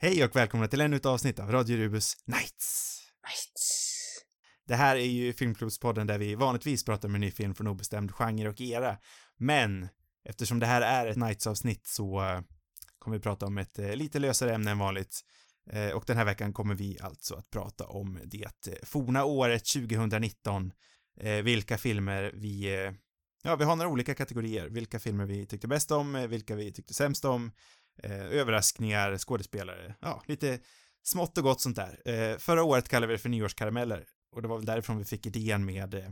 Hej och välkomna till ännu ett avsnitt av Radio Rubus Nights. Nights. Det här är ju Filmklubbspodden där vi vanligtvis pratar om en ny film från obestämd genre och era. Men eftersom det här är ett Nights-avsnitt så uh, kommer vi prata om ett uh, lite lösare ämne än vanligt. Uh, och den här veckan kommer vi alltså att prata om det forna året 2019. vilka filmer vi Ja, vi har några olika kategorier. Vilka filmer vi tyckte bäst om, vilka vi tyckte sämst om, eh, överraskningar, skådespelare, ja, lite smått och gott sånt där. Eh, förra året kallade vi det för nyårskarameller och det var väl därifrån vi fick idén med eh,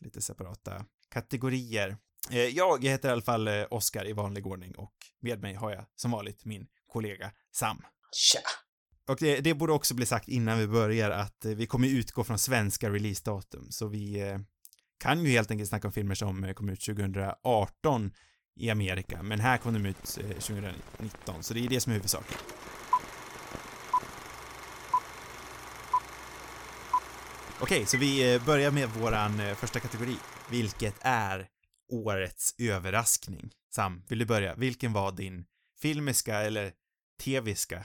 lite separata kategorier. Eh, jag heter i alla fall eh, Oskar i vanlig ordning och med mig har jag som vanligt min kollega Sam. Tja. Och det, det borde också bli sagt innan vi börjar att eh, vi kommer utgå från svenska releasedatum, så vi kan ju helt enkelt snacka om filmer som kom ut 2018 i Amerika, men här kom de ut 2019, så det är det som är huvudsaken. Okej, så vi börjar med våran första kategori, vilket är årets överraskning. Sam, vill du börja? Vilken var din filmiska eller teviska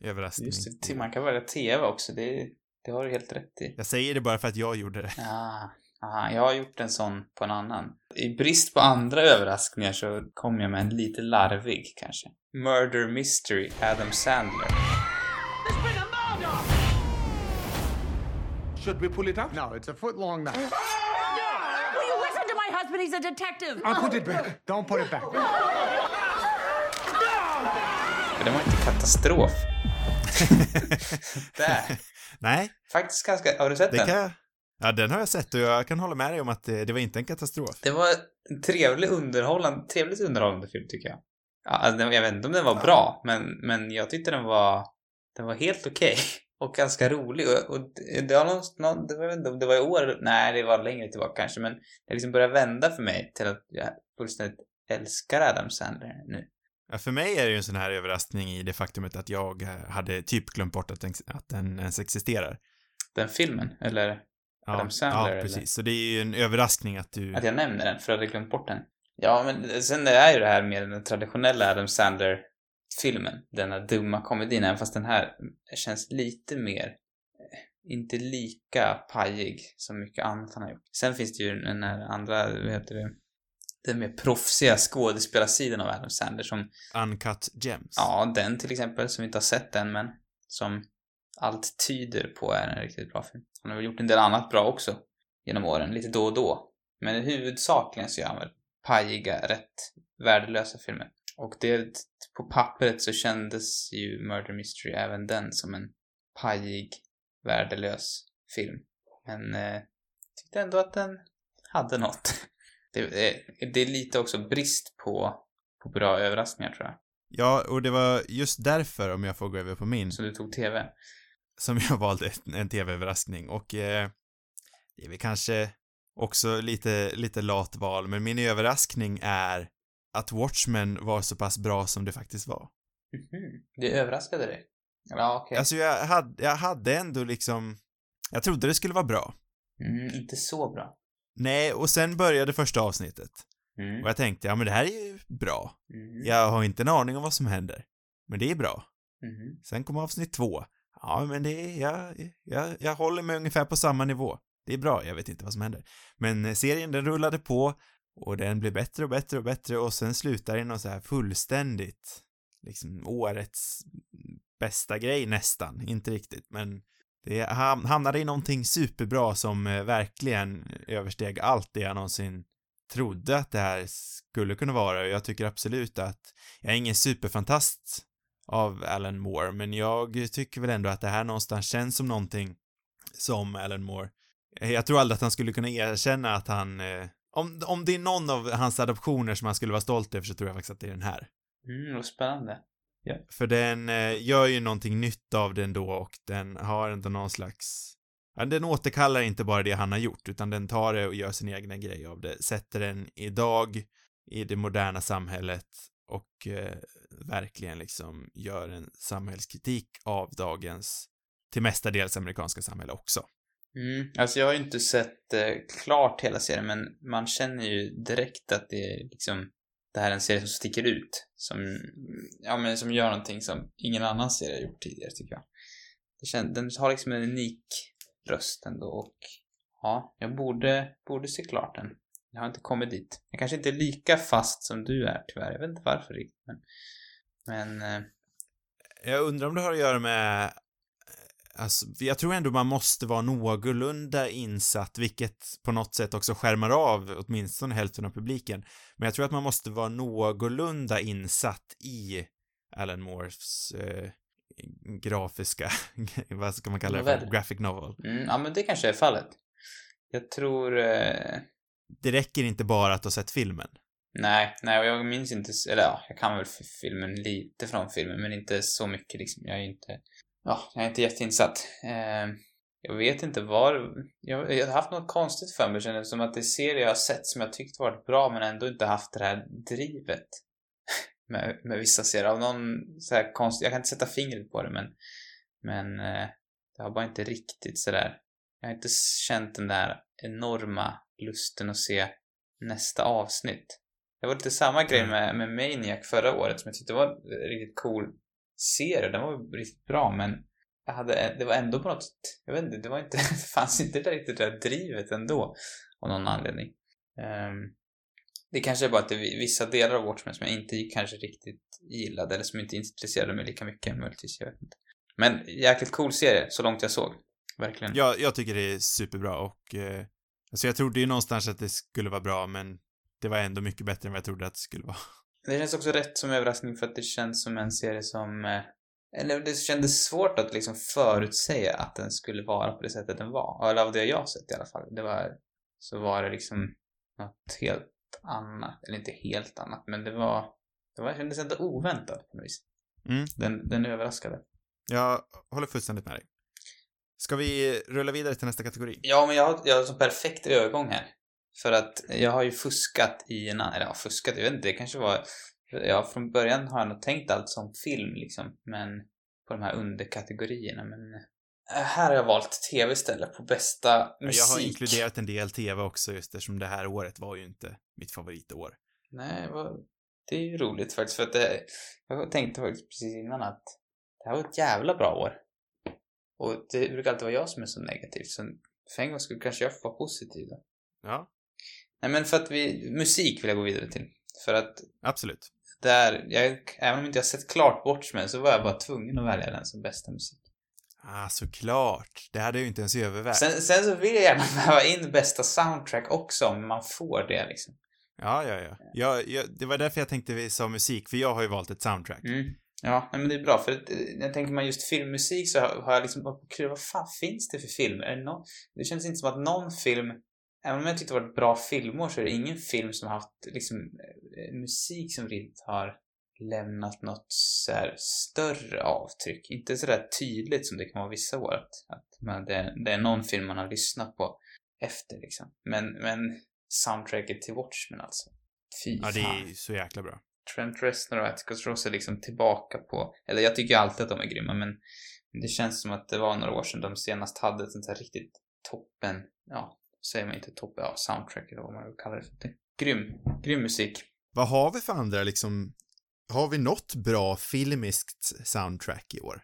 överraskning? Just det, man kan välja tv också, det, det har du helt rätt i. Jag säger det bara för att jag gjorde det. Ah, aha, jag har gjort en sån på en annan. I brist på andra överraskningar så kom jag med en lite larvig kanske. Murder Mystery, Adam Sandler. Should we pull it out? No, it's a foot long now. Will you listen to my husband? He's a detective. I'll put it back. Don't put it back. Det var inte katastrof. Där. Nej. Faktiskt ganska... Har du sett det den? Kan jag... Ja, den har jag sett och jag kan hålla med dig om att det, det var inte en katastrof. Det var en trevlig underhållande, trevligt underhållande film tycker jag. Ja, alltså, jag vet inte om den var bra, men, men jag tyckte den var, den var helt okej. Okay. Och ganska rolig. Och, och det var någon, det var, inte om det var i år, nej det var längre tillbaka kanske, men det liksom började vända för mig till att jag fullständigt älskar Adam Sandler nu. Ja, för mig är det ju en sån här överraskning i det faktumet att jag hade typ glömt bort att den, att den ens existerar. Den filmen, eller? Adam Sandler? Ja, precis. Eller? Så det är ju en överraskning att du... Att jag nämner den, för jag hade glömt bort den. Ja, men sen är ju det här med den traditionella Adam Sandler-filmen. Denna dumma komedin, även fast den här känns lite mer... Inte lika pajig som mycket annat han har gjort. Sen finns det ju den här andra, vad heter det? Den mer proffsiga skådespelarsidan av Adam Sandler som... Uncut Gems. Ja, den till exempel, som vi inte har sett än, men som allt tyder på är en riktigt bra film. Han har väl gjort en del annat bra också genom åren, lite då och då. Men huvudsakligen så gör han väl pajiga, rätt värdelösa filmer. Och det, på pappret så kändes ju Murder Mystery, även den, som en pajig, värdelös film. Men eh, tyckte ändå att den hade något. Det, det, det är lite också brist på, på bra överraskningar tror jag. Ja, och det var just därför, om jag får gå över på min. Så du tog TV? Som jag valde en tv-överraskning och eh, det är väl kanske också lite, lite lat val, men min överraskning är att Watchmen var så pass bra som det faktiskt var. Mm -hmm. Det överraskade dig? Ja, okej. Okay. Alltså jag hade, jag hade ändå liksom, jag trodde det skulle vara bra. Mm, inte så bra. Nej, och sen började första avsnittet. Mm. Och jag tänkte, ja men det här är ju bra. Mm. Jag har inte en aning om vad som händer. Men det är bra. Mm. Sen kom avsnitt två. Ja, men det är, jag, jag, jag håller mig ungefär på samma nivå. Det är bra, jag vet inte vad som händer. Men eh, serien, den rullade på och den blev bättre och bättre och bättre och sen slutar den något så här fullständigt, liksom årets bästa grej nästan, inte riktigt, men det hamnade i någonting superbra som eh, verkligen översteg allt det jag någonsin trodde att det här skulle kunna vara och jag tycker absolut att jag är ingen superfantast av Alan Moore, men jag tycker väl ändå att det här någonstans känns som någonting som Alan Moore. Jag tror aldrig att han skulle kunna erkänna att han, eh, om, om det är någon av hans adoptioner som han skulle vara stolt över så tror jag faktiskt att det är den här. Mm, vad spännande. Yeah. För den eh, gör ju någonting nytt av den då och den har ändå någon slags den återkallar inte bara det han har gjort, utan den tar det och gör sin egna grej av det, sätter den idag i det moderna samhället och eh, verkligen liksom gör en samhällskritik av dagens, till mestadels amerikanska samhälle också. Mm, alltså jag har ju inte sett eh, klart hela serien, men man känner ju direkt att det är liksom det här är en serie som sticker ut. Som, ja men som gör någonting som ingen annan serie har gjort tidigare tycker jag. Det känns, den har liksom en unik röst ändå och ja, jag borde, borde se klart den. Jag har inte kommit dit. Jag kanske inte är lika fast som du är tyvärr. Jag vet inte varför riktigt men... Men... eh, Jag undrar om det har att göra med eh, Alltså, jag tror ändå man måste vara någorlunda insatt, vilket på något sätt också skärmar av åtminstone hälften av publiken. Men jag tror att man måste vara någorlunda insatt i Alan Moores eh, grafiska, vad ska man kalla det för, graphic novel. Mm, ja men det kanske är fallet. Jag tror... Eh, Det räcker inte bara att ha sett filmen nej, nej, och jag minns inte... Eller ja, jag kan väl filmen lite från filmen, men inte så mycket liksom. Jag är inte... Ja, jag är inte jätteinsatt. Eh, jag vet inte var... Jag, jag har haft något konstigt för mig, känner det som att det är serier jag har sett som jag tyckt varit bra, men ändå inte haft det här drivet. med, med vissa serier. Av någon så här konst... Jag kan inte sätta fingret på det, men... Men... Eh, det har bara inte riktigt sådär... Jag har inte känt den där enorma lusten att se nästa avsnitt. Det var lite samma grej Mm. med, med Maniac förra året som jag tyckte var en riktigt cool serie. Den var riktigt bra men jag hade, det var ändå på något jag vet inte, det var inte, det fanns inte det riktigt det där drivet ändå av någon anledning. Ehm, det kanske är bara att det är vissa delar av Watchmen som jag inte kanske riktigt gillade eller som inte intresserade mig lika mycket möjligtvis, jag vet inte. Men jäkligt cool serie, så långt jag såg. Verkligen. Jag, jag tycker det är superbra och eh, alltså jag trodde ju någonstans att det skulle vara bra, men det var ändå mycket bättre än vad jag trodde att det skulle vara. Det känns också rätt som överraskning för att det känns som en serie som... eh, Eller det kändes svårt att liksom förutsäga att den skulle vara på det sättet den var. Eller av det jag sett i alla fall. Det var... Så var det liksom något helt annat. Eller inte helt annat, men det var... Det var, kändes ändå oväntat på något vis. Mm. Den, den överraskade. Jag håller fullständigt med dig. Ska vi rulla vidare till nästa kategori? Ja, men jag har, jag har så perfekt övergång här. För att jag har ju fuskat i en annan... Eller ja, fuskat, jag vet inte, det kanske var... Ja, från början har jag nog tänkt allt som film liksom, men på de här underkategorierna, men... äh, Här har jag valt tv istället på bästa musik. Jag har inkluderat en del tv också just eftersom det här året var ju inte mitt favoritår. Nej, det är ju roligt faktiskt för att det... Jag tänkte faktiskt precis innan att det här var ett jävla bra år. Och det brukar alltid vara jag som är så negativ, så för en gång skulle kanske jag få vara positiv då. Ja, Nej men för att vi, musik vill jag gå vidare till. För att absolut. där, jag, även om inte jag sett klart Watchmen så var jag bara tvungen att välja den som bästa musik. Ah, såklart. Det hade jag ju inte ens övervägt. Sen, sen så vill jag gärna väva in bästa soundtrack också om man får det liksom. Ja, ja, ja. Jag, jag, det var därför jag tänkte vi sa musik, för jag har ju valt ett soundtrack. Mm. Ja, men det är bra för att, eh, jag tänker man just filmmusik så har, har jag liksom vad fan finns det för filmer? Det, någon, det känns inte som att någon film, även om jag tyckte det var ett bra filmår så är det ingen film som har haft liksom eh, musik som riktigt har lämnat något så större avtryck. Inte så där tydligt som det kan vara vissa år att, att man, det, det är någon film man har lyssnat på efter liksom. Men, men soundtracket till Watchmen alltså. Fy Ja, det fan. är så jäkla bra. Trent Reznor och Atticus Ross är liksom tillbaka på, eller jag tycker alltid att de är grymma men det känns som att det var några år sedan de senast hade ett sånt här riktigt toppen, ja, säger man inte toppen, ja, soundtrack eller vad man vill kalla det för. Det. Grym, grym musik. Vad har vi för andra liksom, har vi något bra filmiskt soundtrack i år?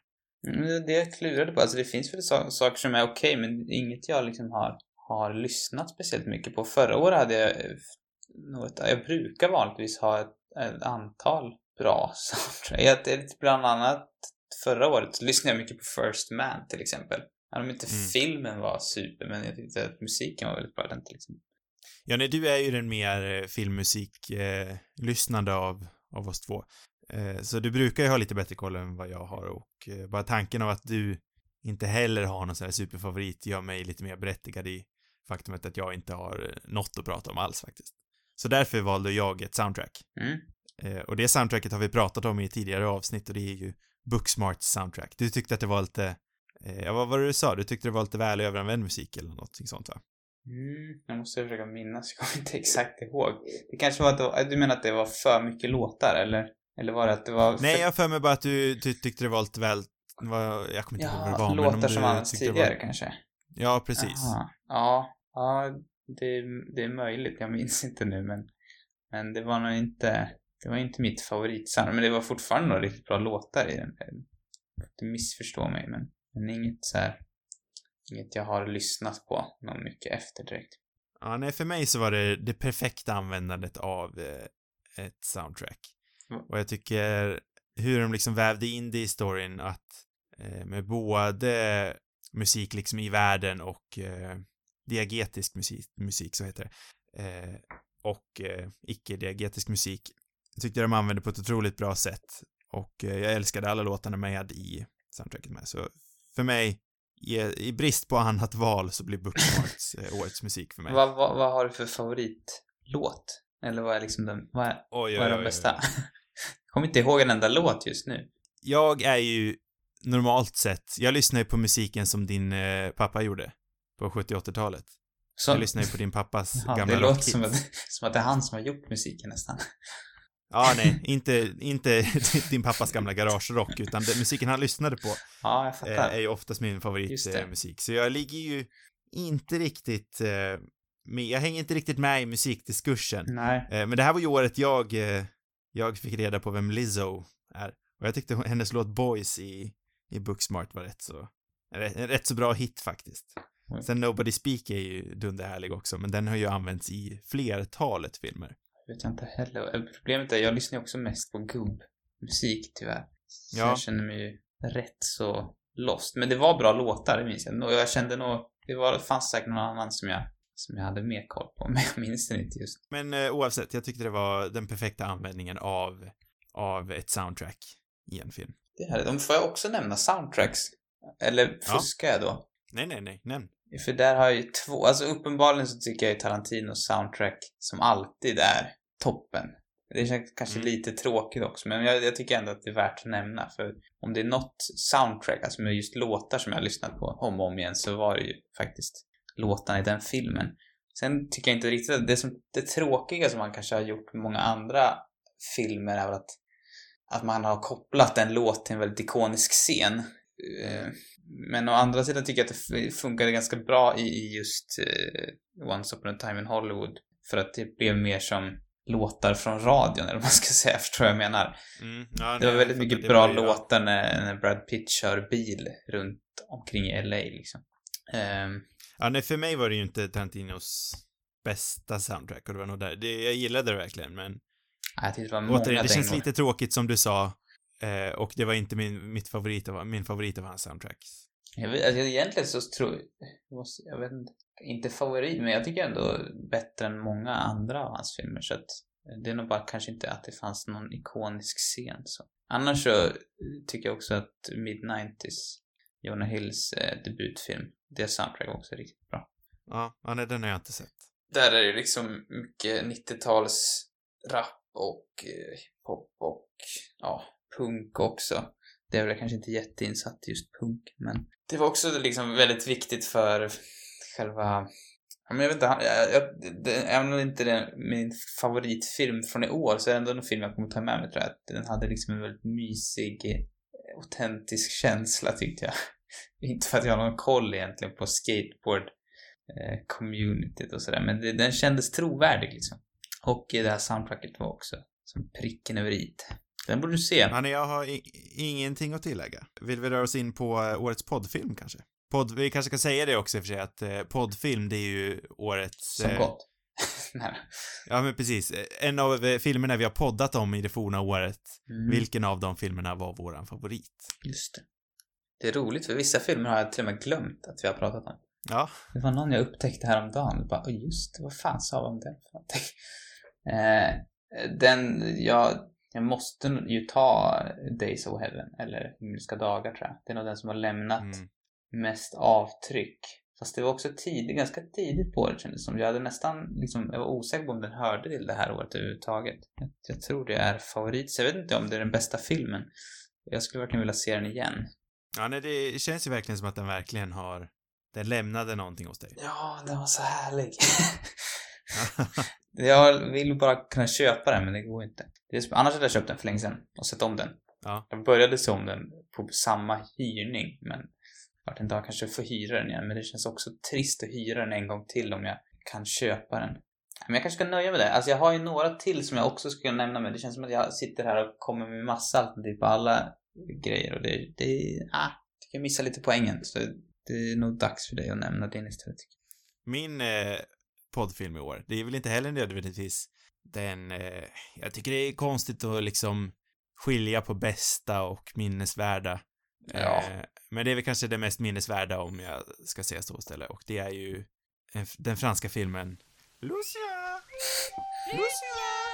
Mm, det jag klurade på, alltså det finns väl sa- saker som är okej men inget jag liksom har, har lyssnat speciellt mycket på. Förra året hade jag eh, något, jag brukar vanligtvis ha ett, ett antal bra soundtrack. Jag, bland annat förra året lyssnade jag mycket på First Man till exempel. Även om inte Mm. filmen var super, men jag tyckte att musiken var väldigt bra den exempel. Ja, nej, du är ju den mer eh, filmmusik eh, lyssnande av, av oss två. Eh, så du brukar ju ha lite bättre koll än vad jag har och eh, bara tanken av att du inte heller har någon sån här superfavorit gör mig lite mer berättigad i faktumet att jag inte har eh, något att prata om alls faktiskt. Så därför valde jag ett soundtrack. Mm. Eh, och det soundtracket har vi pratat om i tidigare avsnitt och det är ju Booksmarts soundtrack. Du tyckte att det var lite, eh, ja vad var det du sa? Du tyckte det var lite väl överanvänd musik eller någonting sånt va? Mm, jag måste försöka minnas, jag kommer inte exakt ihåg. Det kanske var att var, du menar att det var för mycket låtar eller? Eller var det att det var... Nej, för... jag har för mig bara att du, du tyckte det var lite väl, var, jag kommer inte ihåg vad det var, men om låtar du som använts tidigare var, kanske? Ja, precis. Jaha. Ja, ja det, det är möjligt. Jag minns inte nu men, men det var nog inte... Det var inte mitt favoritsound, men det var fortfarande några riktigt bra låtar i den. Inte missförstå mig, men, men inget så här, inget jag har lyssnat på någon mycket efter direkt. Ja, nej, för mig så var det det perfekta användandet av eh, ett soundtrack. Mm. Och jag tycker hur de liksom vävde in det i storyn att eh, med både musik liksom i världen och eh, diagetisk musik, musik så heter det, eh, och eh, icke-diagetisk musik tyckte jag de använde på ett otroligt bra sätt och eh, jag älskade alla låtarna med i soundtracket med, så för mig i, i brist på annat val så blir Booksmarts eh, årets musik för mig. Vad, vad, vad har du för favoritlåt? Eller vad är liksom den, vad är, Oj, vad är oj, de bästa? oj. Jag kommer inte ihåg en enda låt just nu. Jag är ju normalt sett, jag lyssnar ju på musiken som din eh, pappa gjorde på 70 80-talet. Så, Jag lyssnar ju på din pappas ja, gamla det låter som att, som att det är han som har gjort musiken nästan. Ja, nej, inte, inte din pappas gamla garagerock, utan den musiken han lyssnade på Ja, jag eh, fattar. är ju oftast min favoritmusik. Så jag ligger ju inte riktigt eh, med, jag hänger inte riktigt med i musikdiskursen. Nej. Eh, men det här var ju året jag, eh, jag fick reda på vem Lizzo är. Och jag tyckte hennes låt Boys i, i Booksmart var rätt så, en rätt, en rätt så bra hit faktiskt. Mm. Sen Nobody Speak är ju dunderhärlig också, men den har ju använts i flertalet filmer. Vet jag inte heller. Eller Problemet är, jag lyssnar också mest på gubbmusik tyvärr. Så Ja. jag känner mig ju rätt så lost. Men det var bra låtar, det minns jag. Och jag kände nog, det var, fanns säkert någon annan som jag, som jag hade mer koll på, men jag minns den inte just. Men eh, oavsett, jag tyckte det var den perfekta användningen av, av ett soundtrack i en film. Det här, de får jag också nämna soundtracks. Eller Ja. fuskar jag då? Nej, nej, nej, nämn. För där har jag ju två, alltså uppenbarligen så tycker jag ju Tarantinos soundtrack som alltid är toppen. Det känns kanske Mm. lite tråkigt också, men jag, jag tycker ändå att det är värt att nämna. För om det är något soundtrack, alltså med just låtar som jag har lyssnat på om och om igen, så var det ju faktiskt låtarna i den filmen. Sen tycker jag inte riktigt att det, som, det tråkiga som man kanske har gjort med många andra filmer är väl att, att man har kopplat en låt till en väldigt ikonisk scen. Eh, Men å andra sidan tycker jag att det funkade ganska bra i, i just eh, Once upon a time in Hollywood. För att det blev mer som låtar från radion, eller vad man ska säga, förstår jag vad jag menar. Mm, ja, Det var väldigt mycket bra låtar när, när Brad Pitt kör bil runt omkring i LA liksom. Ehm, Ja, nej, för mig var det ju inte Tarantinos bästa soundtrack och det var nog där. Det, jag gillade det verkligen, men jag tyckte det var många återigen, det känns dängor. lite tråkigt som du sa. Eh, och det var inte min, mitt favorit av, min favorit av hans soundtracks. Jag vet, alltså, egentligen så tror jag, jag vet inte, inte favorit, men jag tycker ändå bättre än många andra av hans filmer så att det är nog bara kanske inte att det fanns någon ikonisk scen så. Annars så tycker jag också att Mid-90s, Jonah Hills eh, debutfilm, det soundtrack också riktigt bra. Ja, ja nej, den har jag inte sett. Där är det liksom mycket 90-tals rap och eh, hiphop och ja, punk också. Det är väl kanske inte jätteinsatt just punk, men det var också liksom väldigt viktigt för själva Ja, men jag vet inte, jag, jag, det, även om det inte är min favoritfilm från i år så är det ändå en film jag kommer ta med mig tror jag. Den hade liksom en väldigt mysig, eh, autentisk känsla tyckte jag. inte för att jag har någon koll egentligen på skateboard-communityt eh, och sådär, men det, den kändes trovärdig liksom. Och det här soundtracket var också som pricken över i. Den borde du se. Men jag har i, ingenting att tillägga. Vill vi röra oss in på eh, årets poddfilm kanske? Podd, vi kanske ska säga det också i och för sig att eh, poddfilm, det är ju årets... Som eh, gott. Ja, men precis. Eh, En av eh, filmerna vi har poddat om i det forna året. Mm, Vilken av de filmerna var våran favorit? Just det. Det är roligt, för vissa filmer har jag till och med glömt att vi har pratat om. Ja, Det var någon jag upptäckte häromdagen. Bara, "Oj, just det, vad fan sa vi om den för någonting? Eh, den, jag, jag måste ju ta Days of Heaven, eller Himmelska dagar tror jag. Det är nog den som har lämnat mm. Mest avtryck. Fast det var också tidigt, ganska tidigt på året kändes det som. Jag hade nästan, liksom, jag var osäker på om den hörde till det här året överhuvudtaget. Jag, jag tror det är favorit, så jag vet inte om det är den bästa filmen. Jag skulle verkligen vilja se den igen. ja nej, det känns ju verkligen som att den verkligen har... Den lämnade någonting hos dig. Ja, den var så härlig. jag vill bara kunna köpa den, men det går inte. Det är, annars hade jag köpt den för länge sedan och sett om den. Ja. Jag började se om den på samma hyrning, men vart en dag kanske får hyra den igen. Men det känns också trist att hyra den en gång till om jag kan köpa den. Men jag kanske ska nöja mig med det. Alltså jag har ju några till som jag också skulle nämna men det känns som att jag sitter här och kommer med massa alternativ på alla grejer och det, det, ah, jag tycker jag missar lite poängen. Så det är nog dags för dig att nämna din istället. tycker Min eh, poddfilm i år, det är väl inte heller nödvändigtvis den, eh, jag tycker det är konstigt att liksom skilja på bästa och minnesvärda. Ja. Eh, men det är väl kanske det mest minnesvärda om jag ska säga så istället och det är ju den franska filmen Lucia! Lucia!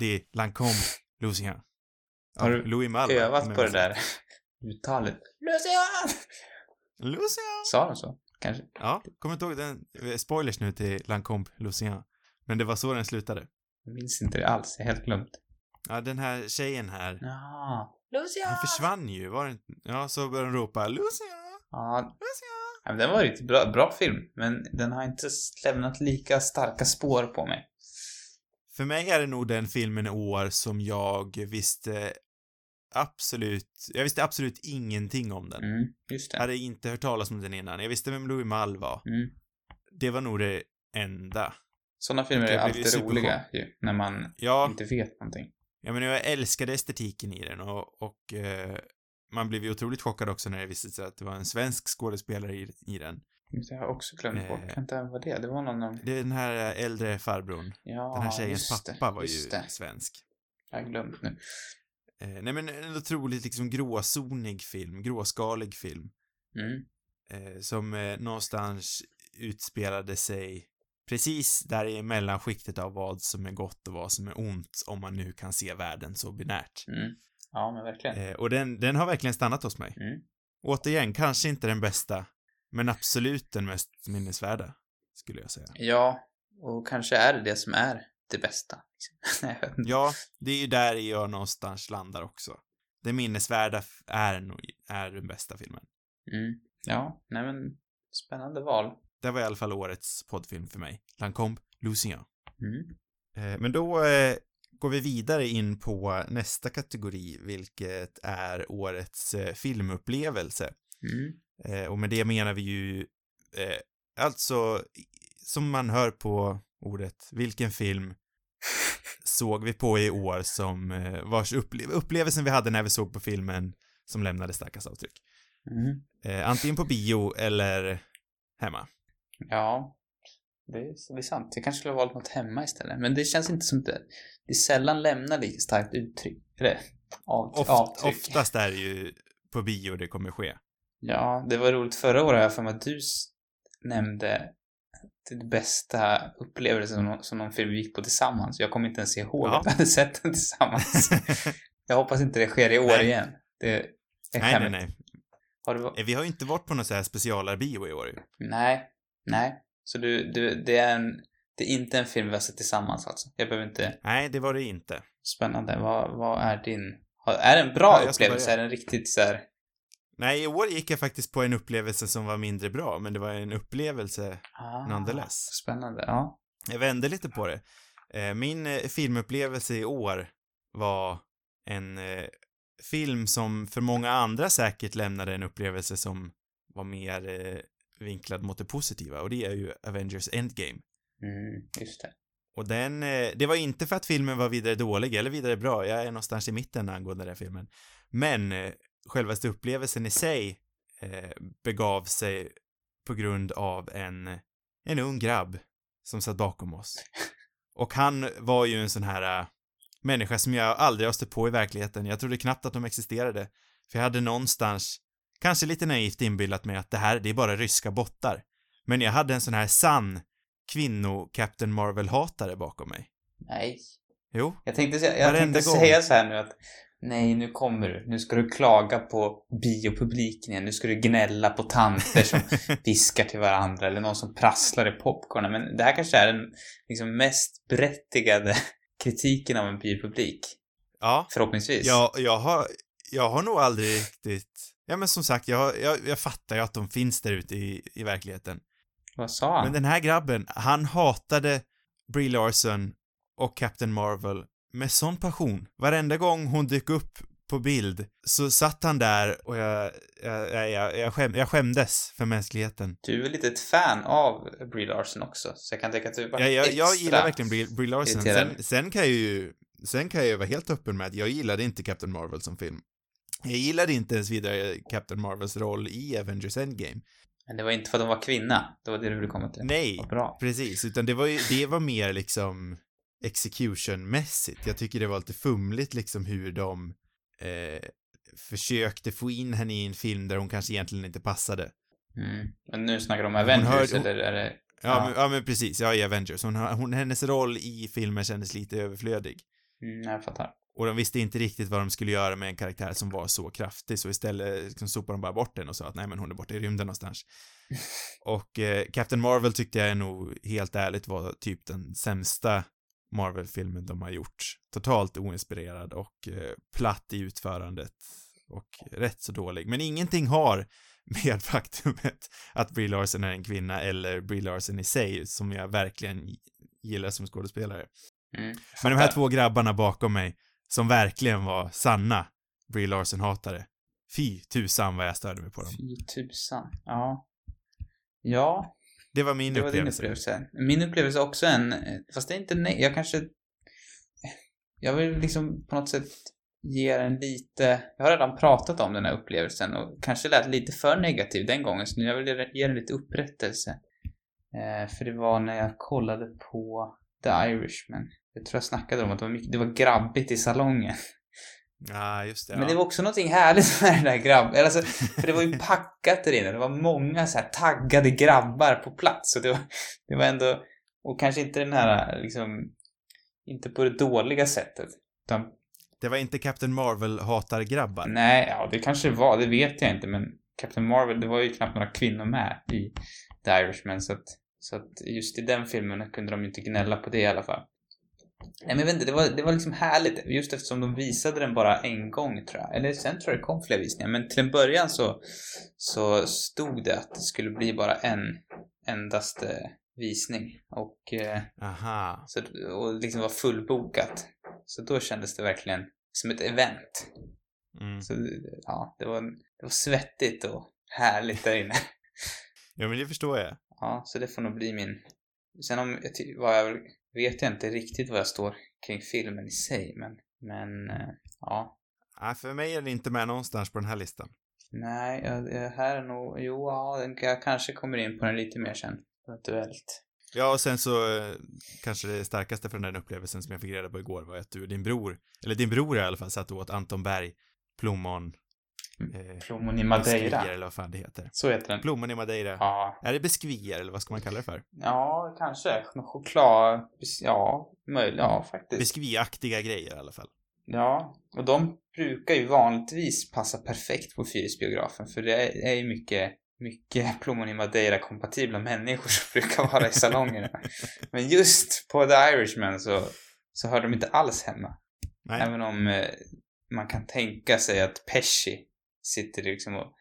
Lucien! Det är Lancôme Lucien. Har du Louis Malle. Övat på det där uttalet. Lucian! Lucien! Sa de så? Kanske? Ja, kommer inte ihåg den, eh, spoilers nu till Lancôme Lucien. Men det var så den slutade. Jag minns inte det alls. Jag har helt glömt. Ja, den här tjejen här, Ja. Lucian! han försvann ju, var det inte? Ja, så började de ropa Lucien! Ja, Lucien! Ja, men den var riktigt bra, bra film, men den har inte lämnat lika starka spår på mig. För mig är det nog den filmen i år som jag visste absolut, jag visste absolut ingenting om den. Mm, just Jag det. hade inte hört talas om den innan. Jag visste vem Louis Malle var. Mm. Det var nog det enda. Sådana filmer är alltid roliga ju, när man Ja, inte vet någonting. jag menar, jag älskade estetiken i den och, och eh, man blev ju otroligt chockad också när det visade sig att det var en svensk skådespelare i, i den. Jag har också glömt bort. Eh. Vänta, vad var det? Det var någon av... Det är den här äldre farbrorn. Ja, Den här tjejens det, pappa var ju det. svensk. Jag har glömt nu. Eh, nej men en otroligt liksom gråzonig film, gråskalig film. Mm. Eh, som eh, någonstans utspelade sig precis där i mellanskiktet av vad som är gott och vad som är ont, om man nu kan se världen så binärt. Mm. Ja, men verkligen. Eh, och den, den har verkligen stannat hos mig. Mm. Återigen, kanske inte den bästa, men absolut den mest minnesvärda, skulle jag säga. Ja, och kanske är det det som är det bästa. Inte. Ja, det är ju där jag någonstans landar också. Det minnesvärda är nog, är den bästa filmen. Mm. Ja, nej men spännande val. Det var i alla fall årets poddfilm för mig. Lancombe Lucien. Mm. Eh, men då eh, går vi vidare in på nästa kategori, vilket är årets eh, filmupplevelse. Mm. Eh, och med det menar vi ju eh, alltså, som man hör på ordet, vilken film såg vi på i år som eh, vars upple upplevelsen vi hade när vi såg på filmen som lämnade starkast avtryck. Mm. Eh, antingen på bio eller hemma. Ja, det är, det är sant. Jag kanske skulle ha valt något hemma istället. Men det känns inte som det. Det sällan lämnar lika starkt uttryck. Eller av, Oft, avtryck. oftast är det ju på bio det kommer ske. Ja, det var roligt. Förra året jag för mig att du nämnde det bästa upplevelsen som, någon- som någon film vi gick på tillsammans. Jag kommer inte ens ihåg Ja. att vi hade sett den tillsammans. jag hoppas inte det sker i år Nej. igen. Det är nej, nej, nej. Har du, Eh, Vi har ju inte varit på någon så här specialarbio i år nej, nej. Så du, du, det är en, det är inte en film vi har sett tillsammans alltså. Jag behöver inte, Nej, det var det inte. spännande. Vad, vad är din, är det en bra Ja, upplevelse? Är den riktigt så här, Nej, i år gick jag faktiskt på en upplevelse som var mindre bra, men det var en upplevelse ah, nonetheless. Spännande, ja. Jag vände lite på det. Eh, Min eh, filmupplevelse i år var en eh, film som för många andra säkert lämnade en upplevelse som var mer vinklad mot det positiva och det är ju Avengers Endgame. Mm, just det. Och den, det var inte för att filmen var vidare dålig eller vidare bra, jag är någonstans i mitten angående den här filmen. Men självaste upplevelsen i sig eh, begav sig på grund av en, en ung grabb som satt bakom oss. Och han var ju en sån här äh, människa som jag aldrig har stött på i verkligheten. Jag trodde knappt att de existerade. För jag hade någonstans, kanske lite naivt inbillat mig att det här, det är bara ryska bottar. Men jag hade en sån här sann kvinno-Captain Marvel-hatare bakom mig. Nej. Jo, Jag tänkte, jag Varenda tänkte gång. säga så här nu att nej, nu kommer du. Nu ska du klaga på biopubliken igen. Nu ska du gnälla på tanter som viskar till varandra eller någon som prasslar i popcornen. Men det här kanske är den liksom, mest berättigade kritiken av en biopublik. ja, Förhoppningsvis. jag, jag har, jag har nog aldrig riktigt, Ja, men som sagt, jag, jag, jag fattar ju att de finns där ute i, i verkligheten. Vad sa han? Men den här grabben, han hatade Brie Larson och Captain Marvel med sån passion. Varenda gång hon dök upp på bild så satt han där och jag, jag, jag, jag, skäm, jag skämdes för mänskligheten. Du är lite ett fan av Brie Larson också, så jag kan tänka att du bara Jag, jag, jag gillar verkligen Brie, Brie Larson. Sen, sen kan jag ju, sen kan jag ju vara helt öppen med att jag gillade inte Captain Marvel som film. Jag gillade inte ens vidare Captain Marvels roll i Avengers Endgame. Men det var inte för att hon var kvinna, det var det du ville komma till. Nej, bra. precis, utan det var ju, det var mer liksom execution-mässigt. Jag tycker det var lite fumligt liksom hur de eh, försökte få in henne i en film där hon kanske egentligen inte passade. Mm. Men nu snackar du om Avengers, hör- hon- eller är det... Ja, Ja. Men, ja men precis, ja i Avengers. Hon, hon, hennes roll i filmen kändes lite överflödig. Mm, jag fattar. Och de visste inte riktigt vad de skulle göra med en karaktär som var så kraftig, så istället liksom sopade de bara bort den och sa att nej men hon är borta i rymden någonstans. och eh, Captain Marvel tyckte jag nog helt ärligt var typ den sämsta Marvel-filmen de har gjort. Totalt oinspirerad och eh, platt i utförandet och rätt så dålig. Men ingenting har med faktumet att Brie Larson är en kvinna eller Brie Larson i sig, som jag verkligen gillar som skådespelare. Mm, Men de här två grabbarna bakom mig, som verkligen var sanna Brie Larson-hatare. Fy tusan vad jag störde mig på dem. Fy tusan. Ja. Ja, Det var min det var din upplevelse. upplevelse. Min upplevelse är också en, fast det är inte nej, jag kanske, jag vill liksom på något sätt ge den lite, jag har redan pratat om den här upplevelsen och kanske lät lite för negativ den gången, så nu jag vill ge den lite upprättelse. Eh, för det var när jag kollade på The Irishman. Jag tror jag snackade om att det var, mycket, det var grabbigt i salongen. Ja, just det. Men det Ja. var också någonting härligt med den där grabben. Alltså, för det var ju packat där inne. Det var många så här taggade grabbar på plats. Och det var, det var ändå, och kanske inte den här liksom, inte på det dåliga sättet. Utan, Det var inte Captain Marvel-hatar-grabbar. nej, ja det kanske var, det vet jag inte. Men Captain Marvel, det var ju knappt några kvinnor med i The Irishman. Så att, så att just i den filmen kunde de ju inte gnälla på det i alla fall. Nej men inte, det var, det var liksom härligt. Just eftersom de visade den bara en gång tror jag. Eller sen tror jag det kom fler visningar. Men till en början så, så stod det att det skulle bli bara en endaste visning. Och, eh, Aha. så, och liksom var fullbokat. Så då kändes det verkligen som ett event. Mm. Så ja, det var, det var svettigt och härligt där inne. Ja, men det förstår jag. Ja, så det får nog bli min... Sen om jag vad jag vet jag inte riktigt vad jag står kring filmen i sig, men, men eh, ja. Ja, för mig är det inte med någonstans på den här listan. Nej, här är nog, jo, ja, den, jag kanske kommer in på den lite mer sen, eventuellt. Ja, och sen så eh, kanske det starkaste för den upplevelsen som jag fick reda på igår var att du och din bror, eller din bror i alla fall, satt och åt Anton Berg plommon... Eh, Plommon i Madeira. eller vad fan det heter. Så heter den. Plommon i Madeira. Ja, Är det biskvier, eller vad ska man kalla det för? ja, kanske. Choklad, ja, möjligt, ja, faktiskt. Biskviaktiga grejer i alla fall. Ja, och de brukar ju vanligtvis passa perfekt på Fyrisbiografen för det är är ju mycket, mycket plommon i Madeira-kompatibla människor som brukar vara i salongerna. Men just på The Irishman så, så hör de inte alls hemma. Nej. Även om eh, man kan tänka sig att Pesci sitter liksom och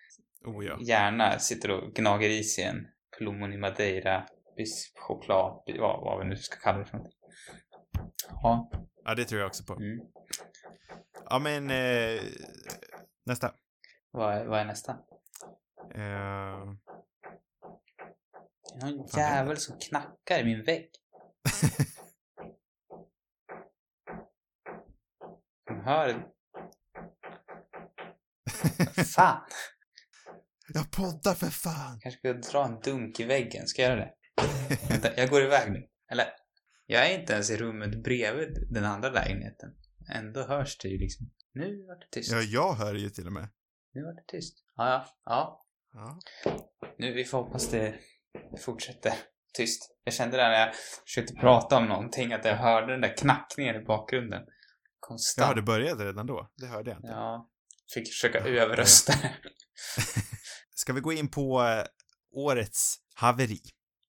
Oh ja. gärna sitter och gnager i sig en plommon i Madeira, choklad, vad, vad vi nu ska kalla det för någonting. Ja. Ja, det tror jag också på. Mm. Ja, men eh, nästa. Vad, är, vad är nästa? Eh, Det är någon jävel som knackar i min vägg. Hör. Fan! jag poddar för fan! kanske ska dra en dunk i väggen. Ska jag göra det? Vänta, jag går iväg nu. Eller, jag är inte ens i rummet bredvid den andra lägenheten. Ändå hörs det ju liksom. Nu vart det tyst. Ja, jag hör ju till och med. Nu vart det tyst. Ja, ja. ja. Ja. Nu, vi får hoppas det fortsätter tyst. Jag kände det när jag försökte prata om någonting, att jag hörde den där knackningen i bakgrunden. Konstant. Ja, det började redan då. Det hörde jag inte. Ja. Fick försöka överrösta det. Ska vi gå in på eh, årets haveri?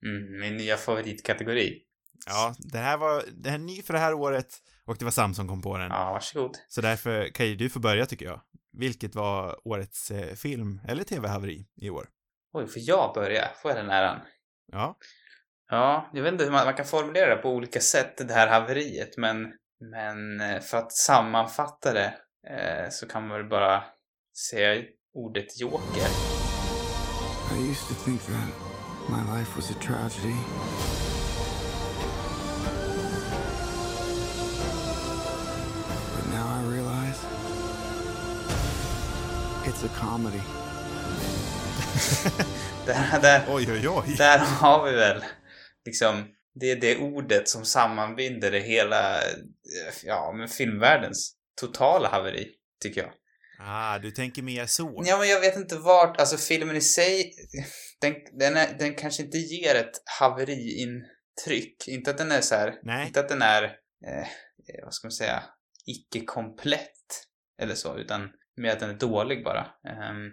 Mm, min nya favoritkategori. Ja, det här var, det här är ny för det här året och det var Sam som kom på den. Ja, varsågod. Så därför kan ju du få börja tycker jag. vilket var årets eh, film eller tv-haveri i år? Oj, får jag börja? Får jag den äran? Ja. Ja, jag vet inte hur man, man kan formulera det på olika sätt, det här haveriet, men, men eh, för att sammanfatta det eh, så kan man väl bara säga ordet joker. I used to think that my life was a tragedy. But now I realize it's a comedy. Där, där, Oj, oj, oj. där har vi väl liksom, det är det ordet som sammanbinder det hela, eh, ja, men filmvärldens totala haveri, tycker jag. Ah, du tänker mer så. Ja, men jag vet inte vart, alltså filmen i sig, den, den, är, den kanske inte ger ett haveriintryck. Inte att den är så här, Nej. inte att den är, eh, eh, vad ska man säga, icke-komplett eller så, utan mer att den är dålig bara. Ehm,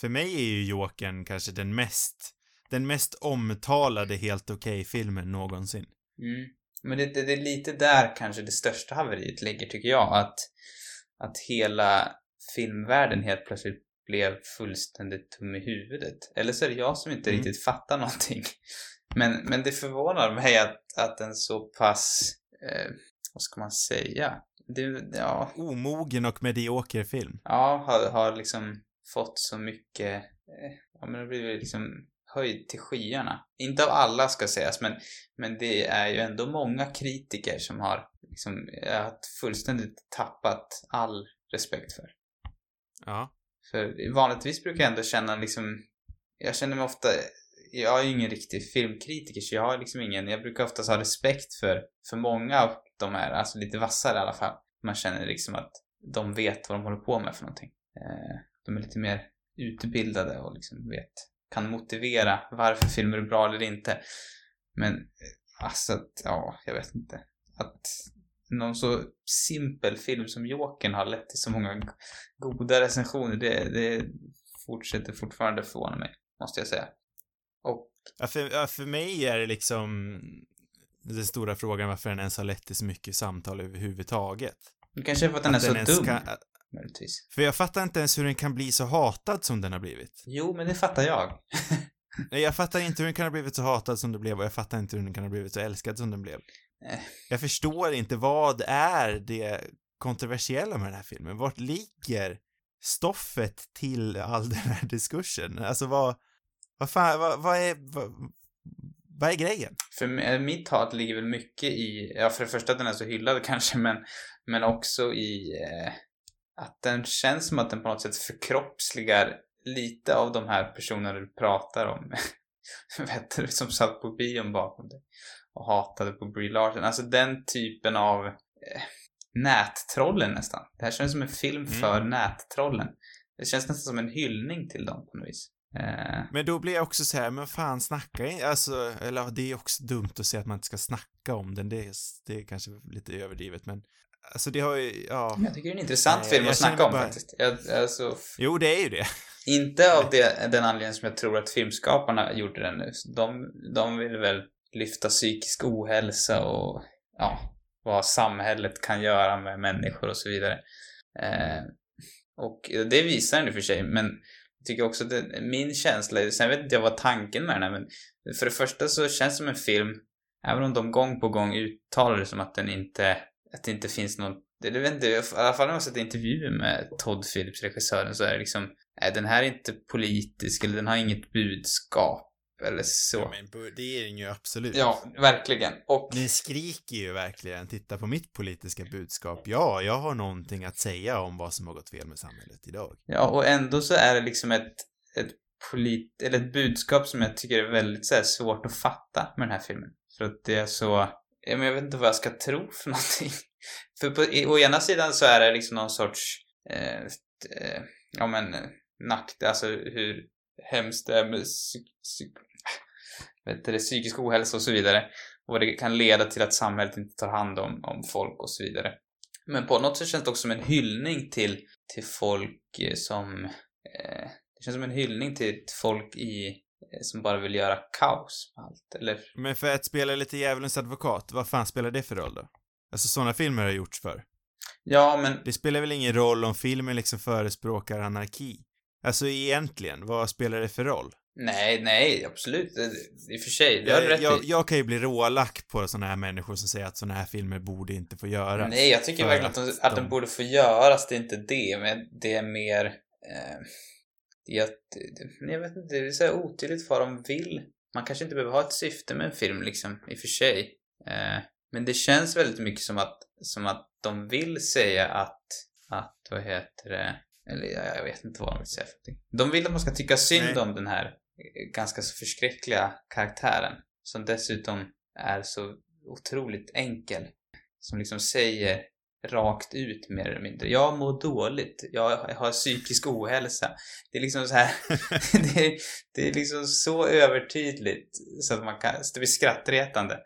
För mig är ju Jokern kanske den mest, den mest omtalade helt okej-filmen någonsin. Mm. Men det, det, det är lite där kanske det största haveriet ligger, tycker jag. Att, att hela filmvärlden helt plötsligt blev fullständigt tom i huvudet. Eller så är det jag som inte Mm. riktigt fattar någonting. Men, men det förvånar mig att, att en så pass, eh, vad ska man säga? Det, ja, Omogen och medioker film. ja har, har liksom fått så mycket, eh, ja men det blivit liksom höjd till skyarna. Inte av alla ska sägas, men, men det är ju ändå många kritiker som har liksom, fullständigt tappat all respekt för. Ja. För vanligtvis brukar jag ändå känna liksom, jag känner mig ofta, jag är ju ingen riktig filmkritiker så jag har liksom ingen, jag brukar oftast ha respekt för, för många av de här, alltså lite vassare i alla fall. Man känner liksom att de vet vad de håller på med för någonting. Eh, de är lite mer utbildade och liksom vet, kan motivera varför filmer är bra eller inte. Men eh, alltså att, ja, jag vet inte. Att någon så simpel film som Jokern har lett till så många goda recensioner, det, det fortsätter fortfarande förvåna mig, måste jag säga. Och Ja, för, ja, för mig är det liksom den stora frågan varför den ens har lett till så mycket samtal överhuvudtaget. det kanske är för att den Att är så ens dum, kan- möjligtvis. För jag fattar inte ens hur den kan bli så hatad som den har blivit. Jo, men det fattar jag. Nej, jag fattar inte hur den kan ha blivit så hatad som den blev och jag fattar inte hur den kan ha blivit så älskad som den blev. Eh. Jag förstår inte, vad är det kontroversiella med den här filmen? Vart ligger stoffet till all den här diskursen? Alltså vad, vad fan, vad, vad är, vad, vad är grejen? För mi- mitt hat ligger väl mycket i, ja för det första att den är så hyllad kanske, men, men också i eh, att den känns som att den på något sätt förkroppsligar lite av de här personerna du pratar om. Vet du, som satt på bion bakom dig och hatade på Brie Larson. Alltså den typen av eh, nättrollen nästan. Det här känns som en film för nättrollen. Det känns nästan som en hyllning till dem på något vis. Eh, Men då blir jag också så här, men fan snacka in, alltså, eller det är också dumt att säga att man inte ska snacka om den, det är, det är kanske lite överdrivet, men alltså det har ju, ja, jag tycker det är en intressant Nej, film att snacka om bara- faktiskt. Jag, alltså, jo det är ju det. Inte av det, den anledningen som jag tror att filmskaparna gjorde den nu. De, de vill väl lyfta psykisk ohälsa och ja, vad samhället kan göra med människor och så vidare. Eh, och det visar den i och för sig, men jag tycker också att det, min känsla, sen vet inte jag vad tanken med den är, men för det första så känns det som en film, även om de gång på gång uttalar det som att den inte, att det inte finns någon det, vet inte, i alla fall när man sett intervjuer med Todd Phillips, regissören, så är det liksom Nej, den här är inte politisk eller den har inget budskap eller så. Ja, men det är den ju absolut. Ja, verkligen. Och Den skriker ju verkligen, titta på mitt politiska budskap. Ja, jag har någonting att säga om vad som har gått fel med samhället idag. Ja, och ändå så är det liksom ett, ett polit, eller ett budskap som jag tycker är väldigt så här, svårt att fatta med den här filmen. För att det är så, men jag vet inte vad jag ska tro för någonting. För på, i, å ena sidan så är det liksom någon sorts, eh, eh, ja men, eh, nakt, alltså hur hemskt det är med psyk, psyk, vet det, psykisk ohälsa och så vidare. Och det kan leda till att samhället inte tar hand om, om folk och så vidare. Men på något sätt känns det också som en hyllning till, till folk eh, som... Eh, det känns som en hyllning till folk i, som bara vill göra kaos med allt. Eller, Men för att spela lite djävulens advokat, vad fan spelar det för roll då? Alltså sådana filmer har gjorts för. Ja, men Det spelar väl ingen roll om filmen liksom förespråkar anarki? Alltså egentligen, vad spelar det för roll? nej, nej, absolut. I och för sig, det har Jag, rätt jag, i. jag kan ju bli rålack på såna här människor som säger att såna här filmer borde inte få göras. Nej, jag tycker verkligen att, de, att att de de- borde få göras, det är inte det, men det är mer... Eh, det, jag vet inte, det är så otydligt vad de vill. Man kanske inte behöver ha ett syfte med en film liksom, i och för sig. Eh, men det känns väldigt mycket som att, som att de vill säga att, att, vad heter det, eller jag, jag vet inte vad de vill säga för någonting. De vill att man ska tycka synd Nej. om den här eh, ganska så förskräckliga karaktären. Som dessutom är så otroligt enkel. Som liksom säger rakt ut mer eller mindre. Jag mår dåligt. Jag har psykisk ohälsa. Det är liksom så här. det, är, det är liksom så övertydligt så att man kan, det blir skrattretande.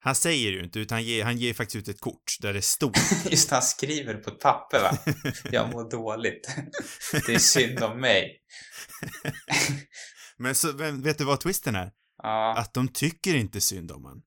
Han säger ju inte, utan han ger, han ger faktiskt ut ett kort där det står. Just han skriver på ett papper va. Jag mår dåligt. Det är synd om mig. men så, vet du vad twisten är? Ja, Att de tycker inte synd om han.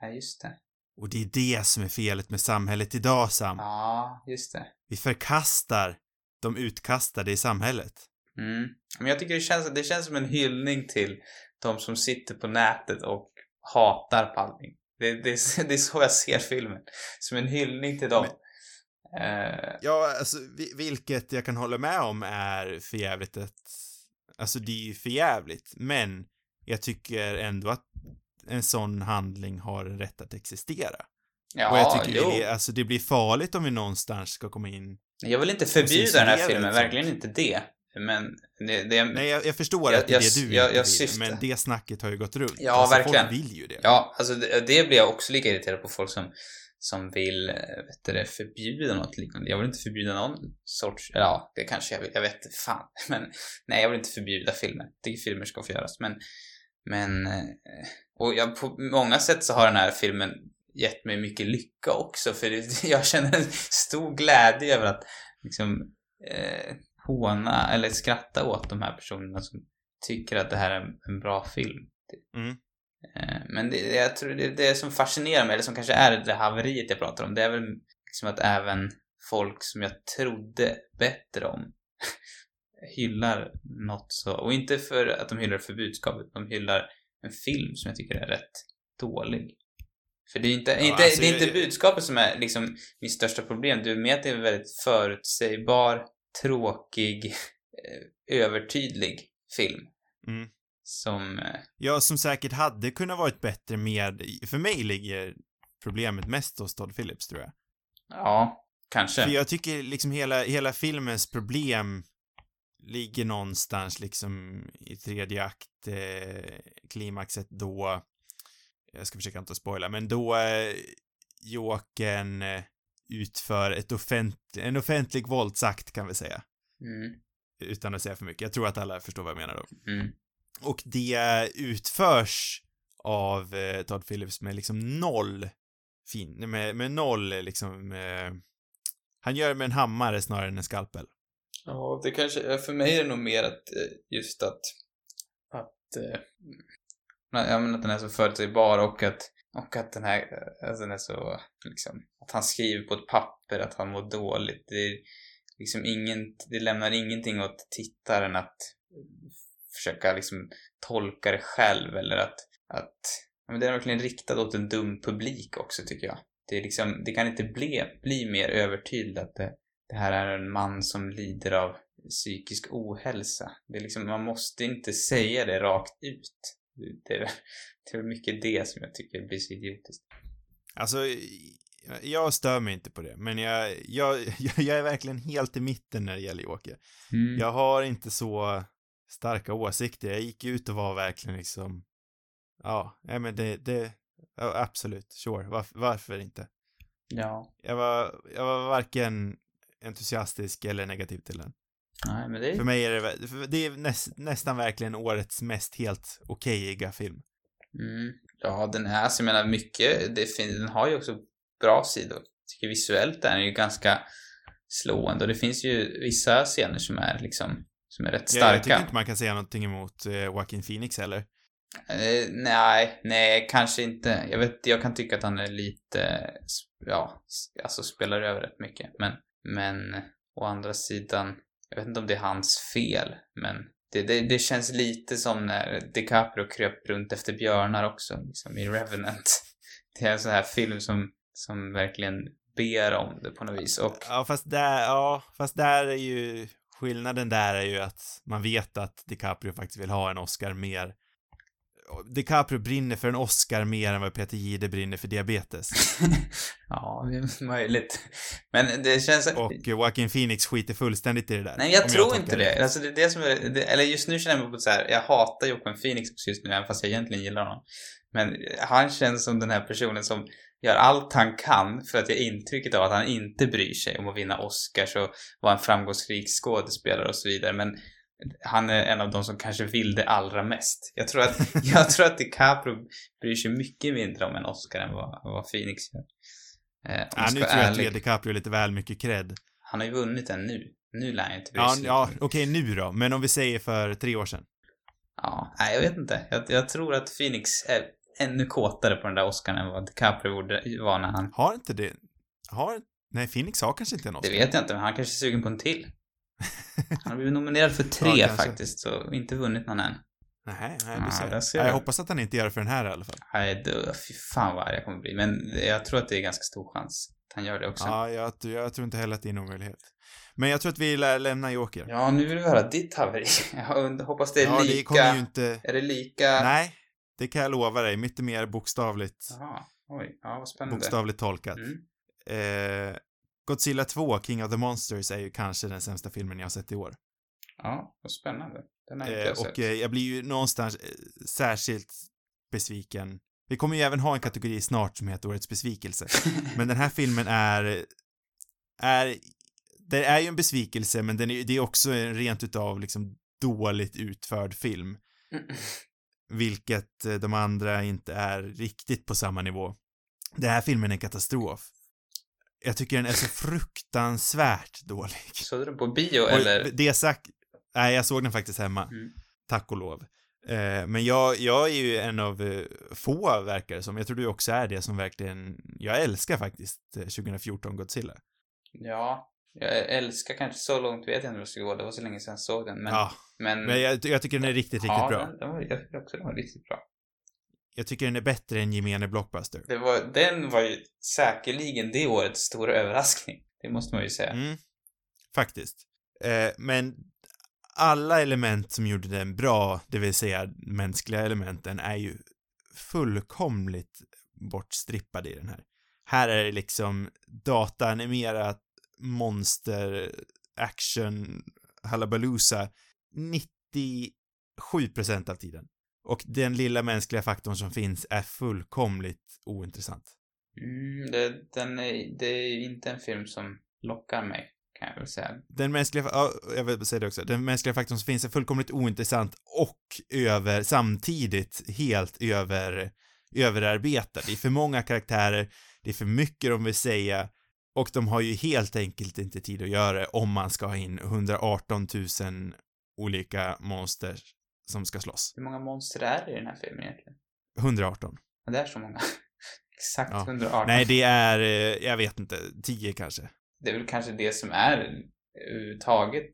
ja just det. Och det är det som är felet med samhället idag, Sam. Ja, just det. Vi förkastar de utkastade i samhället. Mm. Men jag tycker det känns, det känns som en hyllning till de som sitter på nätet och hatar på allting. Det, det, det är så jag ser filmen. Som en hyllning till dem. Eh, Ja, alltså, vi- vilket jag kan hålla med om är förjävligt att... Alltså, det är ju förjävligt, men jag tycker ändå att en sån handling har rätt att existera. ja, och jag tycker jo. det, är- alltså, det blir farligt om vi någonstans ska komma in... Jag vill inte förbjuda den här filmen, verkligen inte det. Men det, det Nej, jag, jag förstår Jag- att det är jag- det du jag- vill, syftar- men det snacket har ju gått runt. Ja, alltså, verkligen. Folk vill ju det. Ja, alltså det, det blir jag också lika irriterad på folk som, som vill, eh, vet du förbjuda något liknande. Jag vill inte förbjuda någon sorts, ja, det kanske jag vill, jag vet fan. Men nej, jag vill inte förbjuda filmer. Jag tycker filmer ska få göras, men, men, eh, och jag, på många sätt så har den här filmen gett mig mycket lycka också, för det, jag känner en stor glädje över att liksom eh, håna eller skratta åt de här personerna som tycker att det här är en, en bra film. Mm. Eh, Men det, jag tror det, det som fascinerar mig, eller som kanske är det haveriet jag pratar om, det är väl liksom att även folk som jag trodde bättre om hyllar något så, och inte för att de hyllar för budskapet, de hyllar en film som jag tycker är rätt dålig. För det är inte, Ja, inte, alltså, det är inte jag- budskapet som är liksom mitt största problem, det är med att det är en väldigt förutsägbar, tråkig, eh, övertydlig film. Mm. Som, eh, Ja, som säkert hade kunnat varit bättre med... För mig ligger problemet mest hos Todd Phillips, tror jag. ja, kanske. För jag tycker liksom hela, hela filmens problem ligger någonstans liksom i tredje akt, eh, klimaxet då, jag ska försöka inte spoila, men då eh, Jokern eh, utför ett offent, en offentlig våldsakt kan vi säga. Mm, Utan att säga för mycket. Jag tror att alla förstår vad jag menar då. mm. Och det utförs av eh, Todd Phillips med liksom noll fin, med, med noll liksom, eh, han gör det med en hammare snarare än en skalpel. Ja, det kanske, eh, för mig är det nog mer att eh, just att, att, eh, ja, men att den är så förutsägbar och att, och att den här, alltså den är så, liksom, att han skriver på ett papper att han mår dåligt. Det är liksom ingen, det lämnar ingenting åt tittaren att försöka liksom tolka det själv eller att, att, ja, men det är verkligen riktat åt en dum publik också tycker jag. Det är liksom, det kan inte bli, bli mer övertydligt att det, det här är en man som lider av psykisk ohälsa. Det är liksom, man måste inte säga det rakt ut. Det är, det är mycket det som jag tycker blir så idiotiskt. Alltså, jag stör mig inte på det, men jag, jag, jag är verkligen helt i mitten när det gäller Joker. Mm. Jag har inte så starka åsikter. Jag gick ut och var verkligen liksom, ja, nej men det, det, absolut, sure, varför, varför inte? Ja. Jag var, jag var varken entusiastisk eller negativ till den. Nej, men det För är... mig är det, det är näs, nästan verkligen årets mest helt okejiga film. Mm. Ja, den är, alltså jag menar mycket, det fin- den har ju också bra sidor. Jag tycker visuellt är den ju ganska slående och det finns ju vissa scener som är liksom, som är rätt starka. jag tycker inte man kan säga någonting emot eh, Joaquin Phoenix heller. Eh, nej, nej, kanske inte. Jag vet, jag kan tycka att han är lite ja, alltså spelar över rätt mycket. Men, men å andra sidan, jag vet inte om det är hans fel, men det, det, det känns lite som när DiCaprio kröp runt efter björnar också, liksom i Revenant. Det är en sån här film som, som verkligen ber om det på något vis. Och Ja, fast där, ja, fast där är ju, skillnaden där är ju att man vet att DiCaprio faktiskt vill ha en Oscar mer. DiCaprio brinner för en Oscar mer än vad Peter Jihde brinner för diabetes. ja, det är möjligt. Men det känns... Och Joaquin Phoenix skiter fullständigt i det där. Nej, jag tror tolkar inte det. Alltså det är det som är, det, eller just nu känner jag mig på så här, jag hatar Joaquin Phoenix just nu, även fast jag egentligen gillar honom. Men han känns som den här personen som gör allt han kan för att ge intrycket av att han inte bryr sig om att vinna Oscars och vara en framgångsrik skådespelare och så vidare. Men han är en av de som kanske vill det allra mest. Jag tror att, jag tror att DiCaprio bryr sig mycket mindre om en Oscar än vad, vad Phoenix gör. Eh, Ja, nu tror jag att ärlig. DiCaprio lite väl mycket cred. Han har ju vunnit den nu. Nu lär han inte bry Ja, ja okej nu då, men om vi säger för tre år sedan. Ja, nej, jag vet inte. Jag, jag tror att Phoenix är ännu kåtare på den där Oscarn än vad DiCaprio borde vara när han... Har inte det, har, nej Phoenix har kanske inte en Det Oscar. vet jag inte, men han kanske är sugen på en till. Han har blivit nominerad för tre Ja, faktiskt, så inte vunnit någon än. Nej, nej, du ser. där ser Ja, jag hoppas att han inte gör det för den här i alla fall. Nej, det, fy fan vad arg jag kommer bli. Men jag tror att det är ganska stor chans att han gör det också. Ja, jag, jag tror inte heller att det är en omöjlighet. Men jag tror att vi lär lämna Joker. Ja, nu vill vi höra ditt haveri. Jag hoppas det är Ja, lika... det kommer ju inte... Är det lika... Nej, det kan jag lova dig. Mycket mer bokstavligt, Jaha, oj, ja vad spännande. bokstavligt tolkat. Mm. Eh, Godzilla 2, King of the Monsters, är ju kanske den sämsta filmen jag har sett i år. Ja, vad spännande. Den har inte Eh, sett. och eh, jag blir ju någonstans eh, särskilt besviken. Vi kommer ju även ha en kategori snart som heter Årets besvikelse. Men den här filmen är, är, det är ju en besvikelse, men den är, det är också en rent utav liksom dåligt utförd film. Vilket eh, de andra inte är riktigt på samma nivå. Den här filmen är en katastrof. Jag tycker den är så fruktansvärt dålig. Såg du den på bio Och eller? Det sagt, nej jag såg den faktiskt hemma. Mm. Tack och lov. Eh, men jag, jag är ju en av eh, få verkare som, jag tror du också är det, som verkligen, jag älskar faktiskt eh, 2014 Godzilla. Ja, jag älskar kanske så långt vet jag inte hur det ska gå. Det var så länge sedan jag såg den. Men, ja, men, men jag, jag tycker den är riktigt, riktigt ja, bra. Den, den var, jag tycker också den var riktigt bra. Jag tycker den är bättre än gemene blockbuster. Det var, den var ju säkerligen det årets stora överraskning. Det måste man ju säga. Mm, faktiskt. Eh, men alla element som gjorde den bra, det vill säga mänskliga elementen, är ju fullkomligt bortstrippade i den här. Här är det liksom dataanimerat monster, action, halabalooza 97% av tiden. Och den lilla mänskliga faktorn som finns är fullkomligt ointressant. Mm, det, den är, det är inte en film som lockar mig, kan jag väl säga. Den mänskliga, ja, jag vill säga det också, den mänskliga faktorn som finns är fullkomligt ointressant och över, samtidigt helt över, överarbetad. Det är för många karaktärer, det är för mycket de vill säga och de har ju helt enkelt inte tid att göra det om man ska ha in 118 000 olika monster som ska slåss. Hur många monster är det i den här filmen egentligen? 118. Ja, det är så många. Exakt Ja. 118. Nej, det är, eh, jag vet inte, 10 kanske. Det är väl kanske det som är överhuvudtaget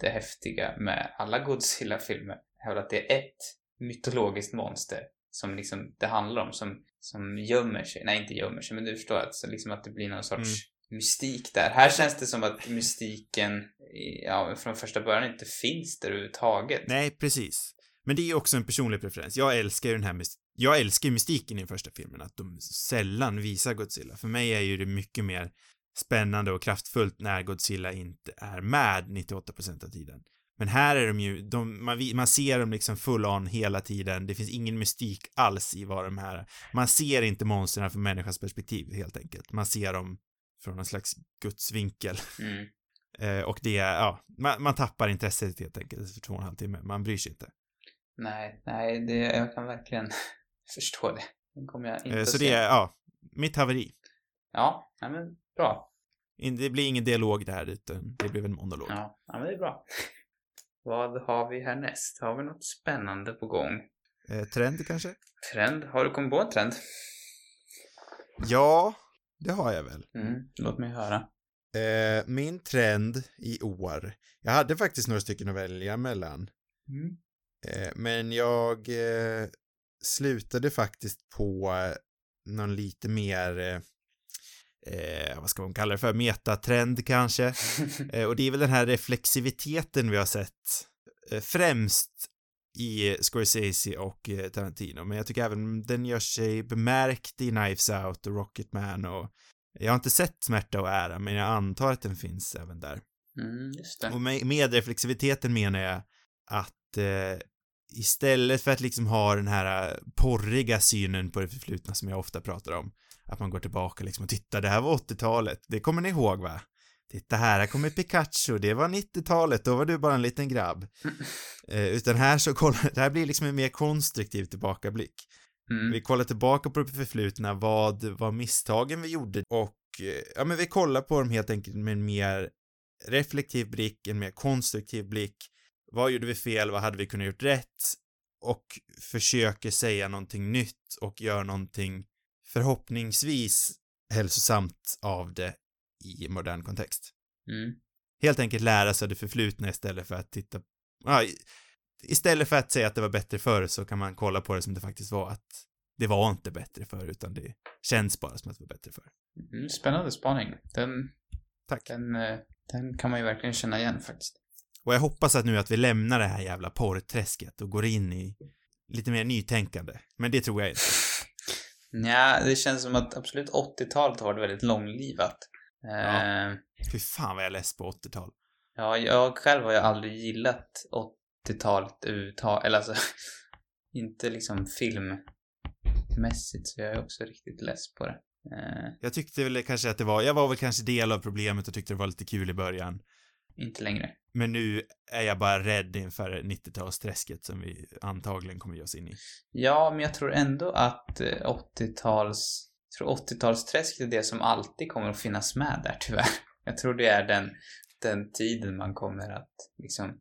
det häftiga med alla Godzilla-filmer. Är att det är ett mytologiskt monster som liksom det handlar om, som, som gömmer sig. Nej, inte gömmer sig, men du förstår att, liksom att det blir någon sorts Mm mystik där. Här känns det som att mystiken, ja, från första början inte finns där överhuvudtaget. Nej, precis. Men det är också en personlig preferens. Jag älskar ju den här mystiken. jag älskar ju mystiken i den första filmen, att de sällan visar Godzilla. För mig är ju det mycket mer spännande och kraftfullt när Godzilla inte är med 98% av tiden. Men här är de ju, de, man, man ser dem liksom full on hela tiden, det finns ingen mystik alls i vad de här, man ser inte monstren från människans perspektiv helt enkelt. Man ser dem från en slags gudsvinkel. Mm. Eh, och det är, ja, man, man tappar intresset helt enkelt efter två och en halv timme. Man bryr sig inte. Nej, nej, det, jag kan verkligen förstå det. Den kommer jag inte Eh, så se. det är, ja, mitt haveri. Ja, nej men bra. In- Det blir ingen dialog det här, utan det blir en monolog. Ja, ja men det är bra. Vad har vi härnäst? Har vi något spännande på gång? Eh, trend kanske? Trend? Har du kommit på en trend? Ja, det har jag väl. Mm, låt mig höra. Eh, min trend i år, jag hade faktiskt några stycken att välja mellan. Mm. Eh, men jag eh, slutade faktiskt på eh, någon lite mer, eh, eh, vad ska man kalla det för, metatrend kanske. eh, och det är väl den här reflexiviteten vi har sett eh, främst i Scorsese och eh, Tarantino, men jag tycker även den gör sig bemärkt i Knives Out och Rocketman och jag har inte sett Smärta och ära, men jag antar att den finns även där. Mm, just det. Och med, med reflexiviteten menar jag att eh, istället för att liksom ha den här eh, porriga synen på det förflutna som jag ofta pratar om, att man går tillbaka liksom och tittar, det här var 80-talet, det kommer ni ihåg va? Titta här, här kommer Pikachu, det var 90-talet, då var du bara en liten grabb. Eh, utan här så kollar, det här blir liksom en mer konstruktiv tillbakablick. Mm. Vi kollar tillbaka på det förflutna, vad var misstagen vi gjorde och eh, ja men vi kollar på dem helt enkelt med en mer reflektiv blick, en mer konstruktiv blick. Vad gjorde vi fel, vad hade vi kunnat gjort rätt? Och försöker säga någonting nytt och gör någonting förhoppningsvis hälsosamt av det i modern kontext. Mm. Helt enkelt lära sig det förflutna istället för att titta, ja, istället för att säga att det var bättre förr så kan man kolla på det som det faktiskt var att det var inte bättre förr utan det känns bara som att det var bättre förr. Mm, spännande spaning. Den, Tack. den, eh, den kan man ju verkligen känna igen faktiskt. Och jag hoppas att nu att vi lämnar det här jävla porrträsket och går in i lite mer nytänkande. Men det tror jag inte. Ja, det känns som att absolut 80-talet har varit väldigt långlivat. Ja. Eh, Fy fan vad jag är less på 80-tal. ja, jag själv har ju aldrig gillat 80-talet överhuvudtaget. Eller alltså, inte liksom filmmässigt så jag är också riktigt less på det. Eh, Jag tyckte väl kanske att det var, jag var väl kanske del av problemet och tyckte det var lite kul i början. inte längre. Men nu är jag bara rädd inför 90-talsträsket som vi antagligen kommer ge oss in i. Ja, men jag tror ändå att eh, 80-tals... Tror 80-talsträsket är det som alltid kommer att finnas med där tyvärr. Jag tror det är den, den tiden man kommer att liksom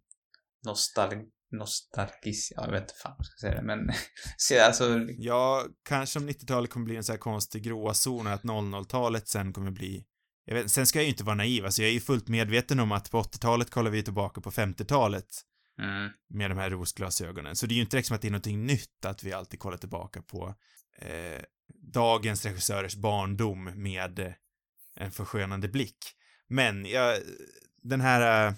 nostal, nostalgis... Ja, jag vet inte fan vad jag ska säga det, men... Se, alltså... Ja, kanske om 90-talet kommer bli en så här konstig gråzon att 00-talet sen kommer bli jag vet, sen ska jag ju inte vara naiv, alltså jag är ju fullt medveten om att på 80-talet kollar vi tillbaka på 50-talet Mm, med de här rosglasögonen. Så det är ju inte direkt som att det är någonting nytt att vi alltid kollar tillbaka på eh, dagens regissörers barndom med eh, en förskönande blick. Men jag, den här eh,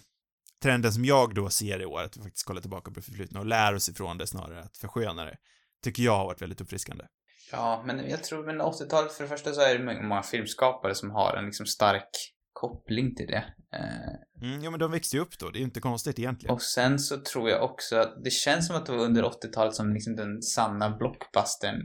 trenden som jag då ser i år, att vi faktiskt kollar tillbaka på det förflutna och lär oss ifrån det snarare att försköna det, tycker jag har varit väldigt uppfriskande. ja, men jag tror men 80-talet för det första så är det många- filmskapare som har en liksom stark koppling till det. Eh, Mm, ja, men de växte ju upp då, det är ju inte konstigt egentligen. Och sen så tror jag också att det känns som att det var under 80-talet som liksom den sanna blockbustern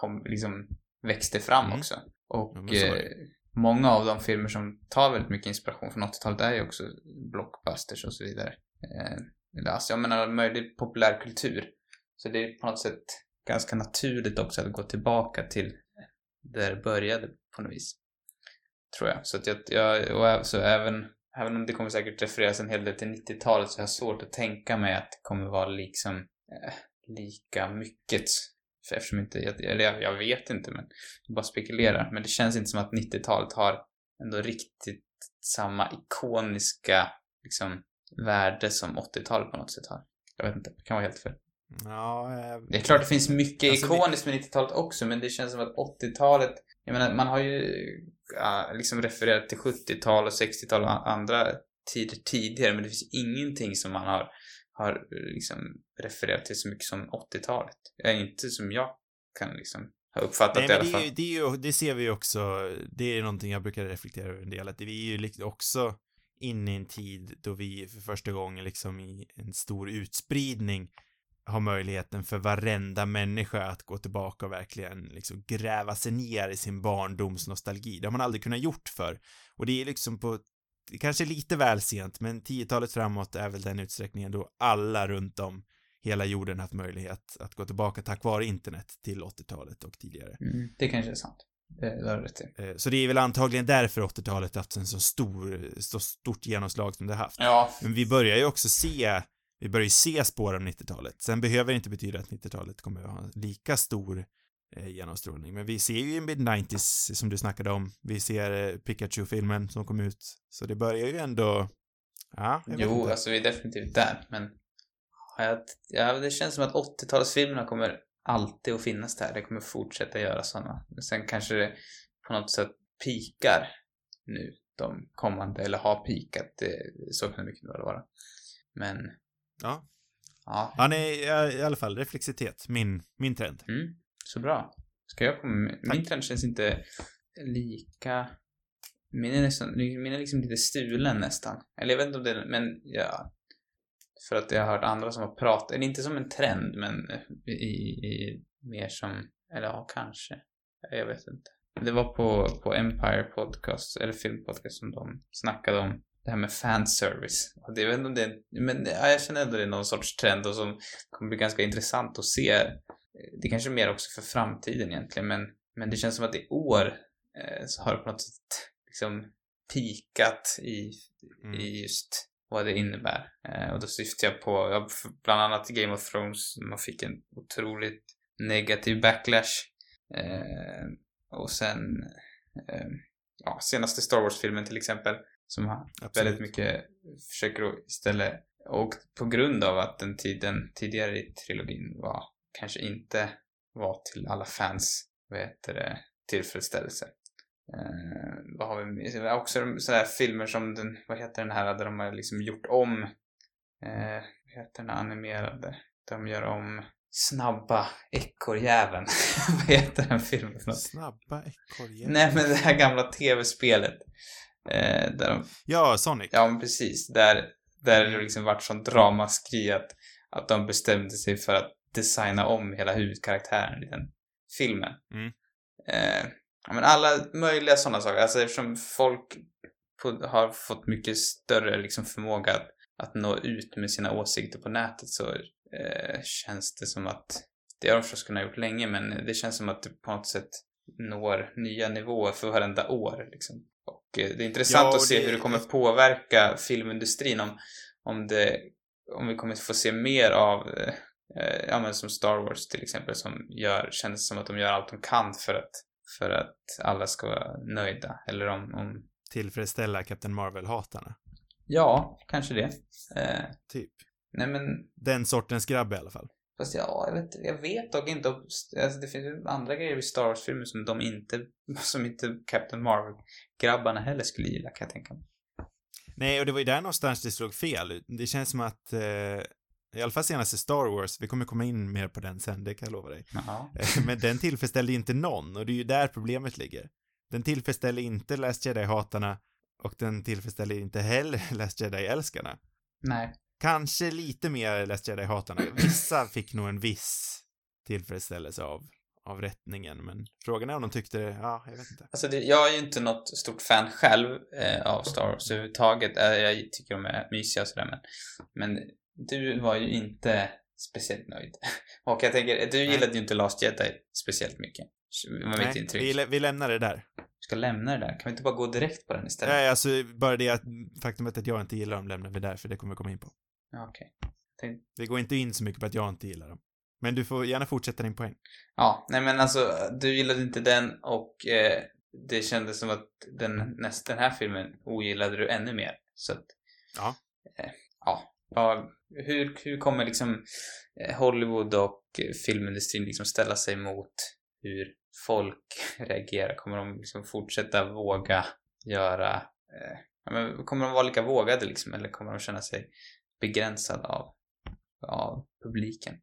kom, liksom växte fram Mm. också. Och Ja, eh, många av de filmer som tar väldigt mycket inspiration från 80-talet är ju också blockbusters och så vidare. Eh, eller alltså, jag menar möjlig populärkultur. Så det är på något sätt ganska naturligt också att gå tillbaka till där det började på något vis. Tror jag. Så att jag, jag och så även, även om det kommer säkert refereras en hel del till 90-talet så har jag svårt att tänka mig att det kommer vara liksom eh, lika mycket. För eftersom inte, jag, eller jag, jag vet inte men jag bara spekulerar. Men det känns inte som att 90-talet har ändå riktigt samma ikoniska liksom värde som 80-talet på något sätt har. Jag vet inte, det kan vara helt fel. Ja, eh, Det är klart det finns mycket Alltså, ikoniskt med 90-talet också, men det känns som att 80-talet, jag menar, man har ju liksom refererat till 70-tal och 60-tal och andra tider tidigare, men det finns ingenting som man har, har liksom refererat till så mycket som 80-talet. Ja, inte som jag kan liksom ha uppfattat Nej, det i alla fall. ju, det, är ju, det ser vi ju också, det är någonting jag brukar reflektera över en del, att vi är ju också inne i en tid då vi för första gången liksom i en stor utspridning har möjligheten för varenda människa att gå tillbaka och verkligen liksom gräva sig ner i sin barndoms nostalgi. Det har man aldrig kunnat gjort för. Och det är liksom på, kanske är lite väl sent, men 10-talet framåt är väl den utsträckningen då alla runt om hela jorden haft möjlighet att gå tillbaka tack vare internet till 80-talet och tidigare. Mm, det kanske är sant. Det, det har du rätt i. Eh, Så det är väl antagligen därför 80-talet haft en så stor, så stort genomslag som det har haft. Ja, Men vi börjar ju också se, vi börjar ju se spår av 90-talet. Sen behöver det inte betyda att 90-talet kommer att ha en lika stor eh, genomstrålning. Men vi ser ju i mid-90s, som du snackade om, vi ser eh, Pikachu-filmen som kom ut. Så det börjar ju ändå, ja, jag Jo, inte. alltså vi är definitivt där, men ja, jag- ja, det känns som att 80-talsfilmerna kommer alltid att finnas där. Det kommer fortsätta göra sådana. Men sen kanske det på något sätt pikar nu, de kommande, eller har pikat. Så kan det mycket väl vara. Men, Ja. ja, Ja, nej, i alla fall reflexitet, min, min trend. mm, så bra. Ska jag komma med? Min trend känns inte lika... Min är, nästan, min är liksom lite stulen nästan. Eller jag vet inte om det är, men ja. För att jag har hört andra som har pratat, eller inte som en trend, men i, i mer som, eller ja, kanske. Jag vet inte. Det var på, på Empire Podcast, eller filmpodcast, som de snackade om det här med fanservice. Och det, jag vet inte om det men ja, jag känner ändå det är någon sorts trend och som kommer bli ganska intressant att se. Det kanske är mer också för framtiden egentligen, men, men det känns som att i år eh, så har det på något sätt liksom pikat i, Mm. i just vad det innebär. Eh, och då syftar jag på, ja, bland annat Game of Thrones, man fick en otroligt negativ backlash. Eh, och sen, eh, ja, senaste Star Wars-filmen till exempel, som har Absolut. väldigt mycket försöker att istället, och på grund av att den tiden tidigare i trilogin var, kanske inte var till alla fans, vad heter det, tillfredsställelse. Eh, vad har vi också sådär filmer som den, vad heter den här där de har liksom gjort om, eh, vad heter den animerade? Där de gör om Snabba ekorrjäveln. vad heter den filmen för något? Snabba ekorrhjälp. Nej men det här gamla tv-spelet. Eh, där de, Ja, Sonic. ja men precis, där, där det liksom vart sånt ramaskri att, att de bestämde sig för att designa om hela huvudkaraktären i den filmen. Mm. Eh, men alla möjliga sådana saker. Alltså eftersom folk på, har fått mycket större liksom förmåga att, att nå ut med sina åsikter på nätet så eh, känns det som att det har de förstås kunnat gjort länge men det känns som att det på något sätt når nya nivåer för varenda år liksom. Och eh, det är intressant Ja, att se hur det kommer påverka filmindustrin om, om det om vi kommer få se mer av eh, ja men som Star Wars till exempel som gör, känns som att de gör allt de kan för att för att alla ska vara nöjda. Eller om, om Tillfredsställa Captain Marvel-hatarna. ja, kanske det. Eh, Typ. nej men, Den sortens grabb i alla fall. fast ja, jag vet, jag vet dock inte om, alltså det finns andra grejer i Star Wars-filmer som de inte, som inte Captain Marvel-grabbarna heller skulle gilla kan jag tänka mig. Nej, och det var ju där någonstans det slog fel. Det känns som att, eh, i alla fall senaste Star Wars, vi kommer komma in mer på den sen, det kan jag lova dig. Jaha. Eh, Men den tillfredsställde inte någon och det är ju där problemet ligger. Den tillfredsställer inte Last Jedi-hatarna och den tillfredsställer inte heller Last Jedi-älskarna. Nej. Kanske lite mer Last Jedi-hatarna. Vissa fick nog en viss tillfredsställelse av, av rättningen, men frågan är om de tyckte, ja, jag vet inte. Alltså det, jag är ju inte något stort fan själv eh, av Star Wars överhuvudtaget. Eh, jag tycker de är mysiga och sådär men, men du var ju inte speciellt nöjd. Och jag tänker, du Nej. gillade ju inte Last Jedi speciellt mycket. Var mitt Nej, intryck. vi, lä- vi lämnar det där. Vi ska lämna det där. Kan vi inte bara gå direkt på den istället? Nej, alltså bara det att faktumet att jag inte gillar dem lämnar vi där, för det kommer vi komma in på. Ja, okej. Tänk- Vi går inte in så mycket på att jag inte gillar dem. Men du får gärna fortsätta din poäng. Ja, nej men alltså, du gillade inte den och eh, det kändes som att den, näst, den här filmen ogillade du ännu mer. Så att, Ja. Eh, ja. ja hur, hur kommer liksom eh, Hollywood och eh, filmindustrin liksom ställa sig mot hur folk reagerar? Kommer de liksom fortsätta våga göra... Eh, men kommer de vara lika vågade liksom? Eller kommer de känna sig begränsade av, av publiken?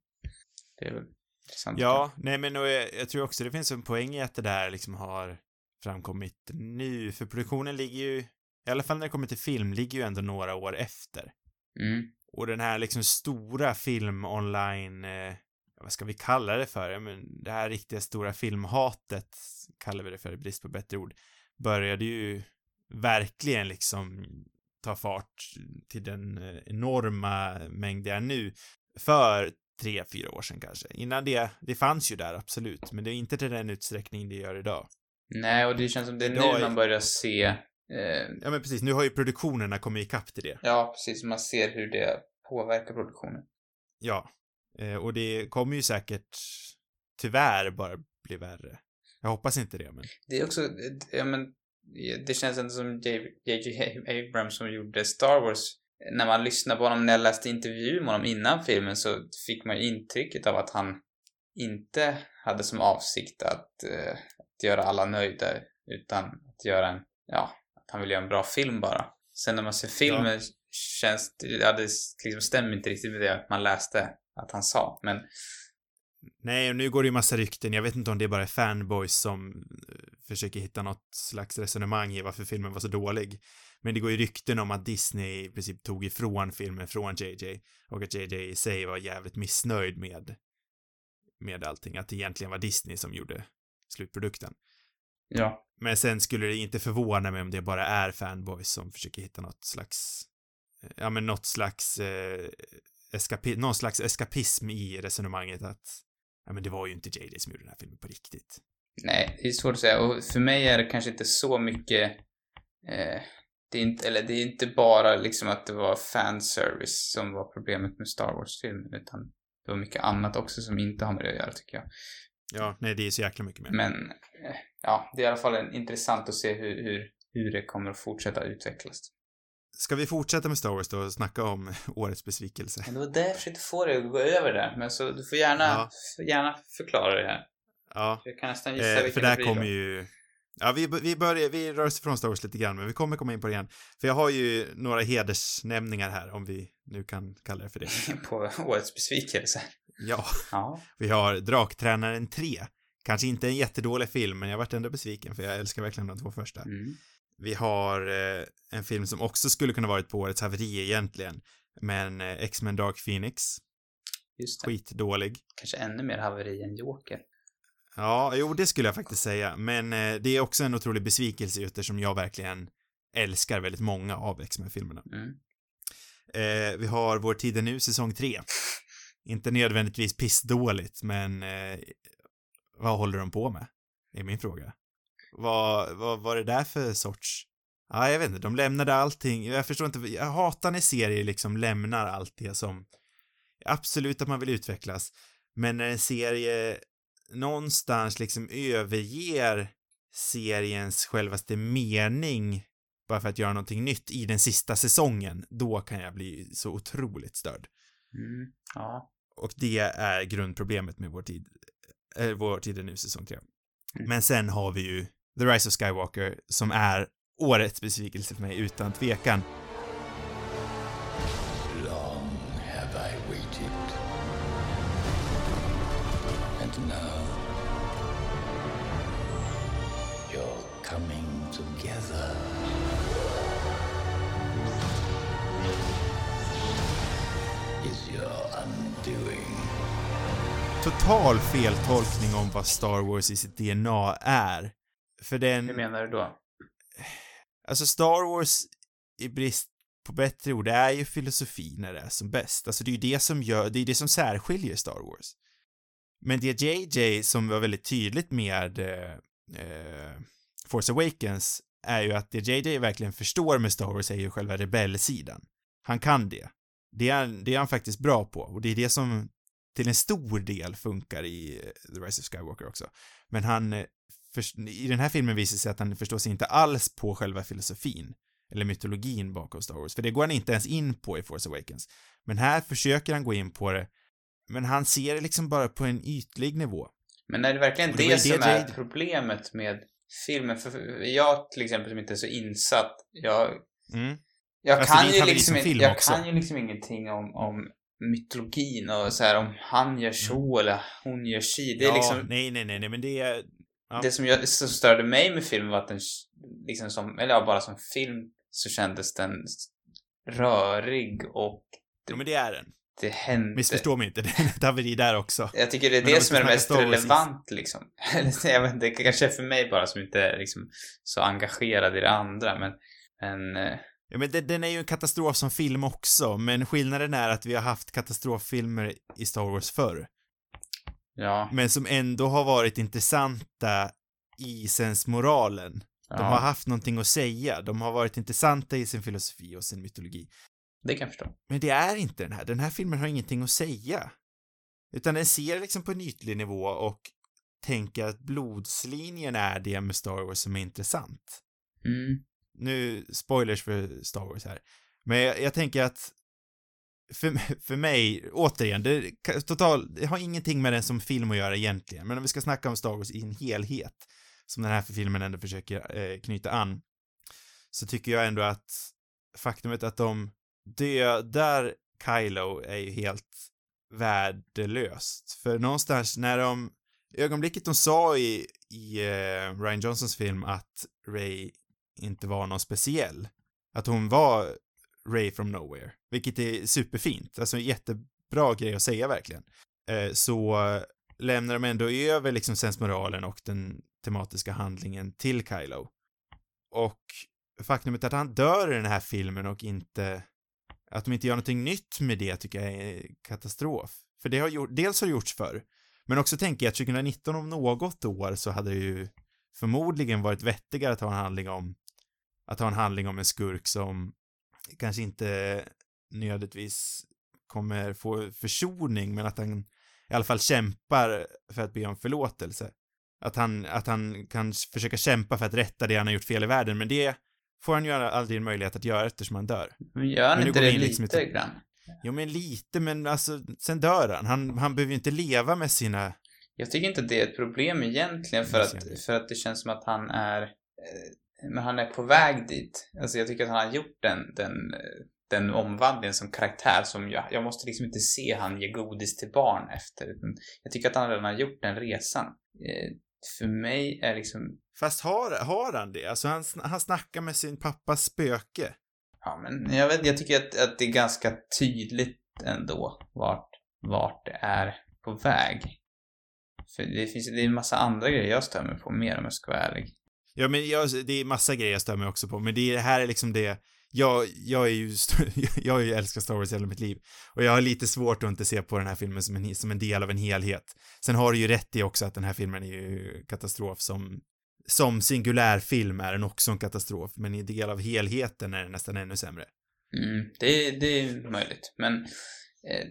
Det är väl intressant. Ja, nej men och jag, jag tror också det finns en poäng i att det där liksom har framkommit nu, för produktionen ligger ju, i alla fall när det kommer till film, ligger ju ändå några år efter. Mm. Och den här liksom stora film online, eh, vad ska vi kalla det för? Ja, men det här riktiga stora filmhatet, kallar vi det för i brist på bättre ord, började ju verkligen liksom ta fart till den eh, enorma mängd det är nu för tre, fyra år sedan kanske. Innan det, det fanns ju där absolut, men det är inte till den utsträckning det gör idag. Nej, och det känns som det är Idag nu man börjar se... Eh, Ja men precis, nu har ju produktionerna kommit ikapp till det. ja, precis. Man ser hur det påverkar produktionen. Ja. Eh, och det kommer ju säkert tyvärr bara bli värre. Jag hoppas inte det, men... Det är också, ja men, det känns inte som J.J. Abrams som gjorde Star Wars. När man lyssnar på honom, när jag läste intervju med honom innan filmen så fick man ju intrycket av att han inte hade som avsikt att, eh, att göra alla nöjda utan att göra en, ja, att han vill göra en bra film bara. Sen när man ser filmen ja. känns det, ja, det liksom stämmer inte riktigt med det man läste att han sa, men Nej, och nu går det ju massa rykten. Jag vet inte om det är bara fanboys som eh, försöker hitta något slags resonemang i varför filmen var så dålig. Men det går ju rykten om att Disney i princip tog ifrån filmen från JJ och att JJ i sig var jävligt missnöjd med med allting, att det egentligen var Disney som gjorde slutprodukten. Ja. Men sen skulle det inte förvåna mig om det bara är fanboys som försöker hitta något slags, eh, ja men något slags eh, eskapi, någon slags eskapism i resonemanget att ja men det var ju inte JJ som gjorde den här filmen på riktigt. Nej, det är svårt att säga och för mig är det kanske inte så mycket eh, det är inte, eller det är inte bara liksom att det var fanservice som var problemet med Star Wars-filmen utan det var mycket annat också som inte har med det att göra tycker jag. Ja, nej det är så jäkla mycket mer. Men, eh, ja, det är i alla fall intressant att se hur, hur, hur det kommer att fortsätta utvecklas. Ska vi fortsätta med Star Wars då och snacka om årets besvikelse? Men det var det jag försökte få dig att gå över där, men så du får gärna, ja. gärna förklara det här. Ja. Jag kan nästan gissa eh, vilken För där kommer ju... Ja, vi, vi börjar, vi rör oss ifrån Star Wars lite grann, men vi kommer komma in på det igen. För jag har ju några hedersnämningar här, om vi nu kan kalla det för det. på årets besvikelse? Ja. ja. Vi har Draktränaren 3. Kanske inte en jättedålig film, men jag vart ändå besviken, för jag älskar verkligen de två första. Mm. Vi har eh, en film som också skulle kunna varit på årets haveri egentligen, men eh, X-Men Dark Phoenix. Just det. Skitdålig. Kanske ännu mer haveri än Joker. Ja, jo, det skulle jag faktiskt säga, men eh, det är också en otrolig besvikelse eftersom jag verkligen älskar väldigt många av X-Men-filmerna. Mm. Eh, vi har Vår tid är nu, säsong 3. Inte nödvändigtvis pissdåligt, men eh, vad håller de på med? är min fråga. Vad, vad var det där för sorts... Ja, jag vet inte, de lämnade allting, jag förstår inte, jag hatar när serier liksom lämnar allt det som... Absolut att man vill utvecklas, men när en serie någonstans liksom överger seriens självaste mening bara för att göra någonting nytt i den sista säsongen, då kan jag bli så otroligt störd. Mm, ja. Och det är grundproblemet med vår tid, äh, vår tid är nu säsong 3. Mm. Men sen har vi ju The Rise of Skywalker som är årets besvikelse för mig utan tvekan. Total feltolkning om vad Star Wars i sitt DNA är. För den... Hur menar du då? Alltså Star Wars, i brist på bättre ord, det är ju filosofi när det är som bäst. Alltså det är ju det som gör, det är det som särskiljer Star Wars. Men det JJ som var väldigt tydligt med eh, Force Awakens är ju att det JJ verkligen förstår med Star Wars är ju själva rebellsidan. Han kan det. Det är, det är han faktiskt bra på och det är det som till en stor del funkar i eh, The Rise of Skywalker också. Men han, eh, för, i den här filmen visar sig att han förstår sig inte alls på själva filosofin eller mytologin bakom Star Wars, för det går han inte ens in på i Force Awakens. Men här försöker han gå in på det, men han ser det liksom bara på en ytlig nivå. Men är det verkligen det, det som det är problemet med filmen? För jag till exempel som inte är så insatt, jag, Mm. jag Alltså, kan ju liksom jag kan ju liksom ingenting om, om mytologin och så här om han gör så eller hon gör si. Det är Mm. ja, liksom, nej, nej, nej, nej, men det är... Ja. det som, jag, som störde mig med filmen var att den liksom som, eller ja, bara som film så kändes den rörig och Jo, men det är den. det hände. Missförstå mig inte, det är ett haveri där också. Jag tycker det är Men det som är det mest relevant liksom. Eller, jag vet inte, det kanske är för mig bara som inte är liksom så engagerad i det andra men, men eh, Ja, men den, den är ju en katastrof som film också, men skillnaden är att vi har haft katastroffilmer i Star Wars förr. ja. men som ändå har varit intressanta i sensmoralen. De ja, har haft någonting att säga, de har varit intressanta i sin filosofi och sin mytologi. Det kan jag förstå. Men det är inte den här, den här filmen har ingenting att säga. Utan den ser liksom på en ytlig nivå och tänker att blodslinjen är det med Star Wars som är intressant. Mm. Nu, spoilers för Star Wars här. Men jag, jag tänker att för, för mig, återigen, det, total, det har ingenting med den som film att göra egentligen, men om vi ska snacka om Star Wars i en helhet, som den här filmen ändå försöker eh, knyta an, så tycker jag ändå att faktumet att de dödar Kylo är ju helt värdelöst. För någonstans när de, ögonblicket de sa i, i eh, Ryan Johnsons film att Ray inte var någon speciell, att hon var Ray from nowhere, vilket är superfint, alltså jättebra grej att säga verkligen, eh, så lämnar de ändå över liksom sensmoralen och den tematiska handlingen till Kylo. Och faktumet att han dör i den här filmen och inte att de inte gör någonting nytt med det tycker jag är katastrof. För det har gjort, dels har det gjorts förr, men också tänker jag att 2019 om något år så hade det ju förmodligen varit vettigare att ha en handling om att ha en handling om en skurk som kanske inte nödvändigtvis kommer få försoning, men att han i alla fall kämpar för att be om förlåtelse. Att han, att han kan försöka kämpa för att rätta det han har gjort fel i världen, men det får han ju aldrig en möjlighet att göra eftersom han dör. Men gör han Men inte det lite liksom i- grann? Jo, men lite, men alltså, sen dör han. Han, han behöver ju inte leva med sina... Jag tycker inte att det är ett problem egentligen för att, för att det känns som att han är, eh, men han är på väg dit. Alltså jag tycker att han har gjort den, den, den omvandlingen som karaktär som jag, jag måste liksom inte se han ge godis till barn efter. Jag tycker att han redan har gjort den resan. Eh, För mig är liksom, Fast har, har han det? Alltså, han, han snackar med sin pappas spöke. ja men jag vet, jag tycker att, att det är ganska tydligt ändå vart, vart det är på väg. För det finns, det är en massa andra grejer jag stör mig på mer om jag ska vara ärlig. Ja, men jag, det är massa grejer jag stör mig också på, men det, här är liksom det, jag, jag är ju, jag har ju älskat Star Wars hela mitt liv. Och jag har lite svårt att inte se på den här filmen som en, som en del av en helhet. Sen har du ju rätt i också att den här filmen är ju katastrof som, som singulär film är den också en katastrof, men i del av helheten är den nästan ännu sämre. Mm, det, det är möjligt, men eh,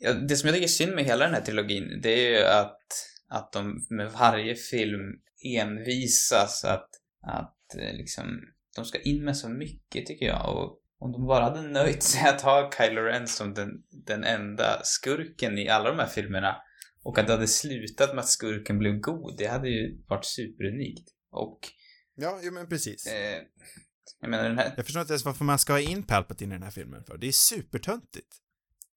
ja, det som jag tycker är synd med hela den här trilogin, det är ju att, att de med varje film envisas att, att eh, liksom, de ska in med så mycket tycker jag och om de bara hade nöjt sig att ha Kylo Ren som den, den enda skurken i alla de här filmerna och att det hade slutat med att skurken blev god, det hade ju varit superunikt. Och, Ja, jo men precis. eh, jag menar den här, Jag förstår inte ens varför man ska ha in Palpatine i den här filmen för. Det är supertöntigt.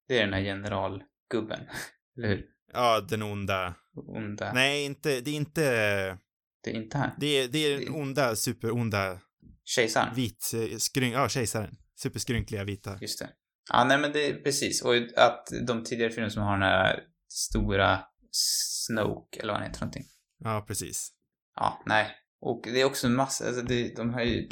det är den här generalgubben, eller hur? Ja, den onda. onda. Nej, inte, det är inte, Det är inte han. det är, det är den onda, superonda, Kejsaren. vit, eh, skryn, ja, kejsaren. Superskrynkliga vita. Just det. Ja, nej men det är precis. Och att de tidigare filmerna som har den här stora Snoke, eller vad han heter någonting. Ja, precis. Ja, nej. Och det är också en massa, alltså det, de har ju...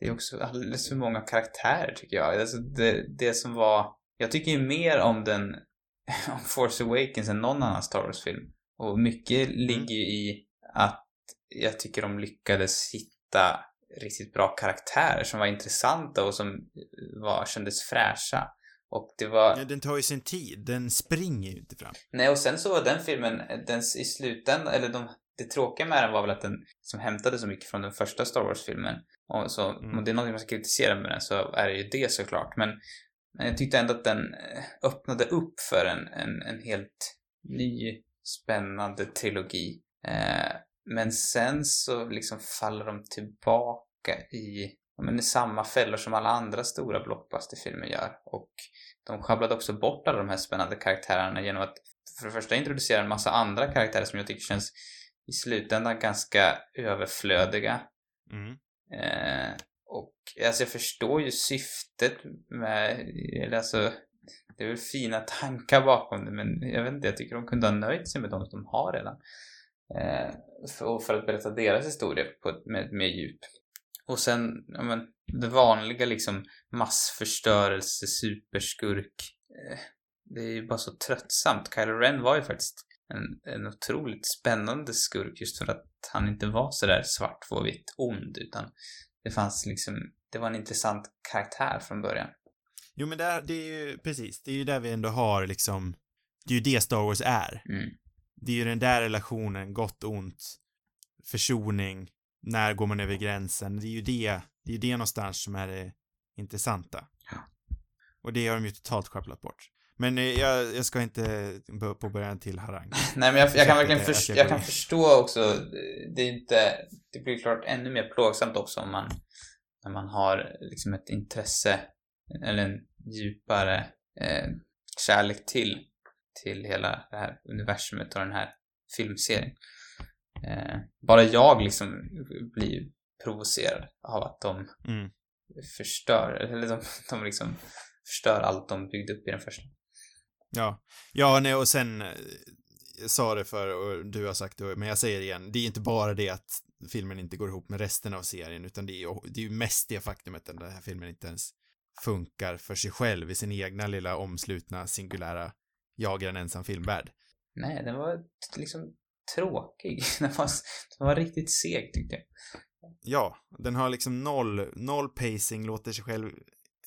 Det är också alldeles för många karaktärer tycker jag. Alltså det, det som var... Jag tycker ju mer om den, om Force Awakens än någon annan Star Wars-film. Och mycket ligger ju i att jag tycker de lyckades hitta riktigt bra karaktärer som var intressanta och som var, kändes fräscha. Och det var... Ja, den tar ju sin tid. Den springer ju inte fram. Nej, och sen så var den filmen, den i slutändan, eller de, det tråkiga med den var väl att den som hämtade så mycket från den första Star Wars-filmen. Och så, Mm. om det är något man ska kritisera med den så är det ju det såklart. Men, men jag tyckte ändå att den eh, öppnade upp för en, en, en helt ny, spännande trilogi. Eh, men sen så liksom faller de tillbaka i, men i samma fällor som alla andra stora blockbusterfilmer gör. Och de sjabblade också bort alla de här spännande karaktärerna genom att för det första introducera en massa andra karaktärer som jag tycker känns i slutändan ganska överflödiga. Mm. Eh, och alltså jag förstår ju syftet med, eller alltså det är väl fina tankar bakom det men jag vet inte, jag tycker de kunde ha nöjt sig med de som de har redan. Eh, för, och för att berätta deras historia på, med, med djup. Och sen, ja men, det vanliga liksom massförstörelse, superskurk. Eh, det är ju bara så tröttsamt. Kylo Ren var ju faktiskt en, en otroligt spännande skurk just för att han inte var sådär vitt ond utan det fanns liksom, det var en intressant karaktär från början. Jo, men där, det är ju, precis, det är ju där vi ändå har liksom, det är ju det Star Wars är. Mm. Det är ju den där relationen, gott och ont, försoning, när går man över gränsen, det är ju det, det är ju det någonstans som är det intressanta. Och det har de ju totalt sjabblat bort. Men eh, jag, jag ska inte börja på början till harang. Nej, men jag, jag kan verkligen att jag- jag jag kan förstå också, det är inte, det blir klart ännu mer plågsamt också om man, när man har liksom ett intresse, eller en djupare eh, kärlek till, till hela det här universumet och den här filmserien. Eh, bara jag liksom blir provocerad av att de Mm. förstör, eller de, de liksom förstör allt de byggde upp i den första. Ja. Ja, nej, och sen, eh, jag sa det för och du har sagt det, men jag säger det igen, det är inte bara det att filmen inte går ihop med resten av serien, utan det är ju, det är ju mest det faktumet att den här filmen inte ens funkar för sig själv i sin egna lilla omslutna, singulära, jag är en ensam filmvärld. Nej, den var liksom tråkig. Den var, den var riktigt seg tyckte jag. Ja, den har liksom noll, noll pacing, låter sig själv,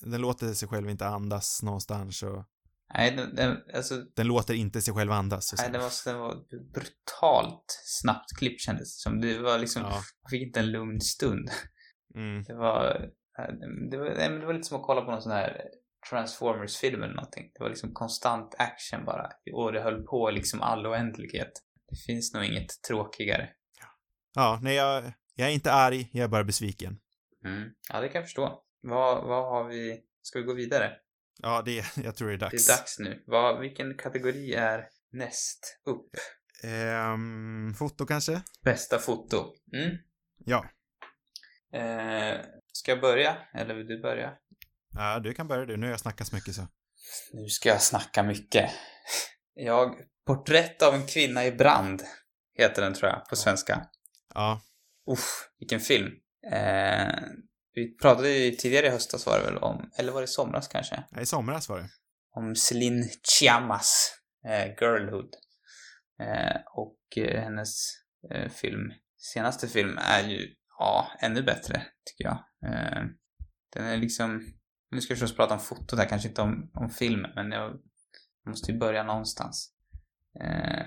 den låter sig själv inte andas någonstans och Nej, den, den, alltså, den låter inte sig själv andas. Nej, den, var, den var brutalt snabbt klipp kändes det som. Det var liksom, Ja. man fick inte en lugn stund. Mm. Det var, det var, det var lite som att kolla på någon sån här Transformers-film eller någonting. Det var liksom konstant action bara. Och det höll på liksom all oändlighet. Det finns nog inget tråkigare. Ja, nej, jag, jag är inte arg, jag är bara besviken. Mm. Ja, det kan jag förstå. Vad, vad har vi? Ska vi gå vidare? Ja, det, jag tror det är Det dags. är dags nu. Vad, vilken kategori är näst upp? Ehm, foto kanske? Bästa foto. Mm. Ja. Eh, ska jag börja? Eller vill du börja? Ja, du kan börja du. Nu har jag snackat så mycket så. Nu ska jag snacka mycket. Jag... Porträtt av en kvinna i brand heter den tror jag på svenska. Ja. Uff, vilken film. Eh, vi pratade ju tidigare i höstas var det väl om, eller var det i somras kanske? I somras var det. Om Celine Chiamas eh, Girlhood. Eh, och eh, hennes eh, film, senaste film är ju, ja, ännu bättre tycker jag. Eh, den är liksom, nu ska vi förstås prata om fotot här, kanske inte om, om filmen, men jag måste ju börja någonstans. Eh,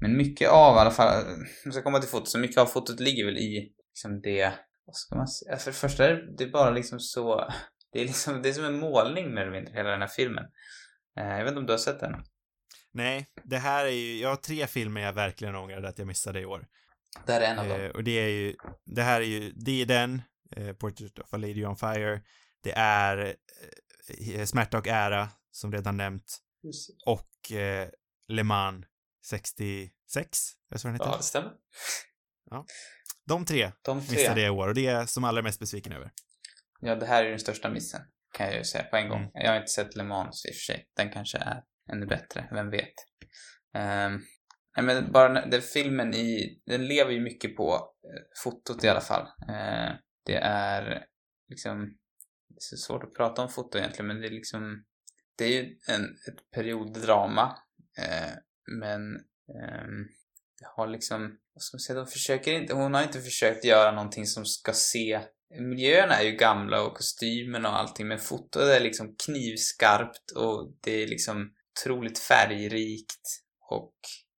men mycket av i alla fall, jag ska komma till fotot, så mycket av fotot ligger väl i liksom det, vad ska man säga, för det första är det- bara liksom så, det är liksom, det är som en målning mer eller mindre, hela den här filmen. Eh, jag vet inte om du har sett den? Nej, det här är ju, jag har tre filmer jag verkligen ångrade att jag missade i år. Det här är en av dem. Eh, och det är ju, det här är ju, det är den, eh, Portrait of a Lady on Fire. Det är eh, Smärta och ära, som redan nämnt. Och eh, Le Mans 66, är det så den heter? Ja, det stämmer. De tre De tre. missade jag i år och det är jag som allra mest besviken över. Ja, det här är den största missen. Kan jag ju säga på en gång. Mm. Jag har inte sett Le Mans i och för sig. Den kanske är ännu bättre, vem vet. Um, nej men bara den, den filmen i, den lever ju mycket på eh, fotot i alla fall. Eh, det är liksom, så svårt att prata om foto egentligen men det är liksom, det är ju en, ett perioddrama. Eh, men ehm, det har liksom, vad ska man säga, de försöker inte, hon har inte försökt göra någonting som ska se Miljöerna är ju gamla och kostymen och allting men fotot är liksom knivskarpt och det är liksom otroligt färgrikt och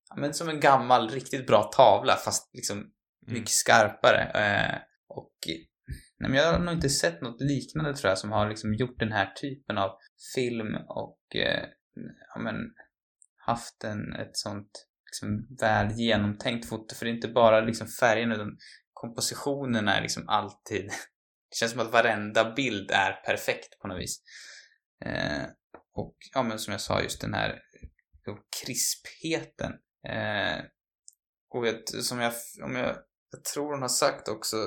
ja, men som en gammal riktigt bra tavla fast liksom mycket skarpare. Eh, och nej, men jag har nog inte sett något liknande tror jag som har liksom gjort den här typen av film och eh, ja, men haft en, ett sånt liksom väl genomtänkt foto för det är inte bara liksom färgen utan kompositionen är liksom alltid det känns som att varenda bild är perfekt på något vis. Eh, och ja men som jag sa just den här eh, krispheten. Eh, och vet, som jag, om jag, jag tror hon har sagt också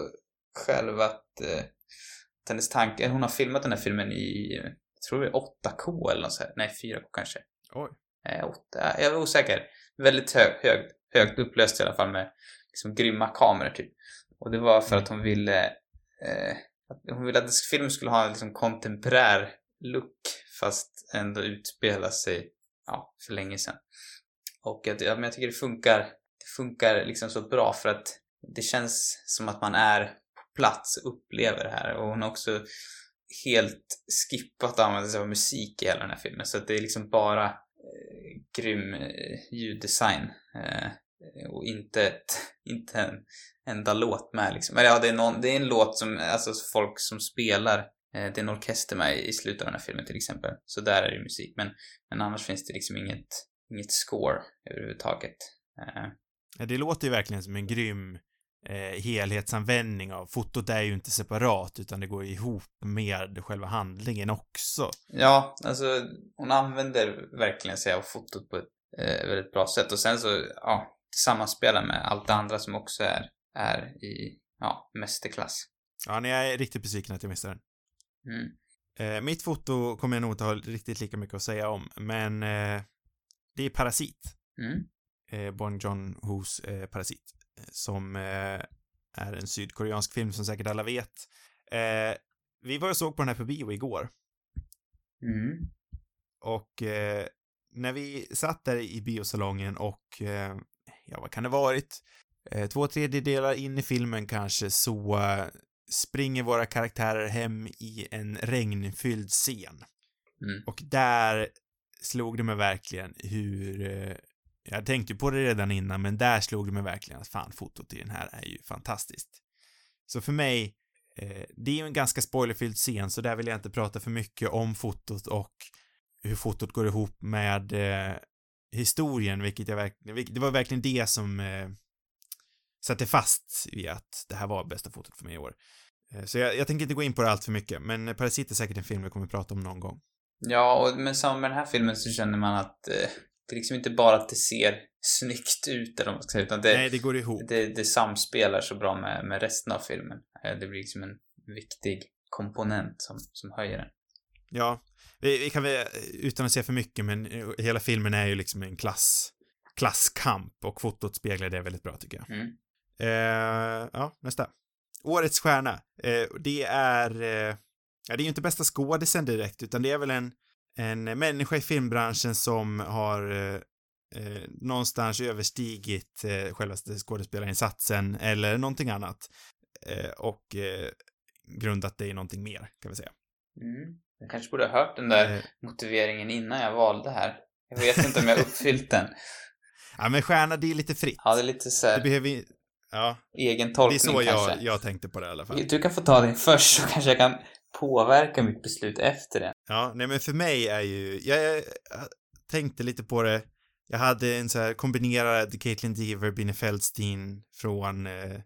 själv att, eh, att hennes tanke, hon har filmat den här filmen i, jag tror det är 8K eller något så här. nej 4K kanske. Oj. Eh, 8, jag är osäker. Väldigt hög, hög, högt upplöst i alla fall med liksom grymma kameror typ. Och det var för att hon ville eh, att hon ville att filmen skulle ha en liksom kontemporär look fast ändå utspela sig ja, för länge sedan. Och att, ja, men jag tycker det funkar det funkar liksom så bra för att det känns som att man är plats och upplever det här och hon har också helt skippat att använda sig av musik i hela den här filmen så att det är liksom bara eh, grym eh, ljuddesign Eh, och inte, ett, inte en enda låt med liksom. Eller ja, det är, någon, det är en låt som, alltså folk som spelar, eh, det är en orkester med i slutet av den här filmen till exempel. Så där är det ju musik. Men, men annars finns det liksom inget, inget score överhuvudtaget. Eh, Ja, Det låter ju verkligen som en grym eh, helhetsanvändning av fotot är ju inte separat utan det går ihop med själva handlingen också. Ja, alltså hon använder verkligen sig av fotot på ett eh, väldigt bra sätt och sen så, ja, sammanspelar med allt det andra som också är, är i, ja, mästerklass. Ja, nej, jag är riktigt besviken att jag missade den. Mm. Eh, mitt foto kommer jag nog inte ha riktigt lika mycket att säga om, men eh, det är Parasit. Mm. Eh, Bon Joon-Hos eh, Parasit. Som eh, är en sydkoreansk film som säkert alla vet. Eh, vi var och såg på den här på bio igår. Mm. Och eh, när vi satt där i biosalongen och, ja vad kan det varit? Två tredjedelar in i filmen kanske så springer våra karaktärer hem i en regnfylld scen. Mm. Och där slog det mig verkligen hur, jag tänkte ju på det redan innan, men där slog det mig verkligen att fan, fotot i den här är ju fantastiskt. Så för mig, eh, det är ju en ganska spoilerfylld scen, så där vill jag inte prata för mycket om fotot och hur fotot går ihop med eh, historien, vilket jag verkligen, det var verkligen det som eh, satte fast vid att det här var bästa fotot för mig i år. Eh, så jag, jag tänker inte gå in på det allt för mycket, men Parasit är säkert en film vi kommer prata om någon gång. Ja, och, men samma med den här filmen så känner man att eh, det är liksom inte bara att det ser snyggt ut eller vad man ska säga, utan det, Nej, det går ihop. det, det samspelar så bra med, med resten av filmen. Eh, det blir liksom en viktig komponent som, som höjer den. Ja, vi, vi kan väl, utan att säga för mycket, men hela filmen är ju liksom en klass, klasskamp och fotot speglar det väldigt bra tycker jag. Mm. Eh, ja, nästa. Årets stjärna. Eh, det är, eh, ja, det är ju inte bästa skådisen direkt, utan det är väl en, en människa i filmbranschen som har eh, eh, någonstans överstigit eh, självaste skådespelarinsatsen eller någonting annat. Eh, och eh, grundat det i någonting mer, kan vi säga. Mm. Jag kanske borde ha hört den där Eh, motiveringen innan jag valde här. Jag vet inte om jag uppfyllt den. ja, men stjärna, det är lite fritt. Ja, det är lite så Det här, behöver vi- Ja, egen det är tolkning så jag, kanske. jag tänkte på det i alla fall. Du kan få ta din först så kanske jag kan påverka mitt beslut efter det. Ja, nej men för mig är ju, jag, jag, jag tänkte lite på det, jag hade en så här kombinerad Caitlin Deaver, Binnie Feldstein från eh,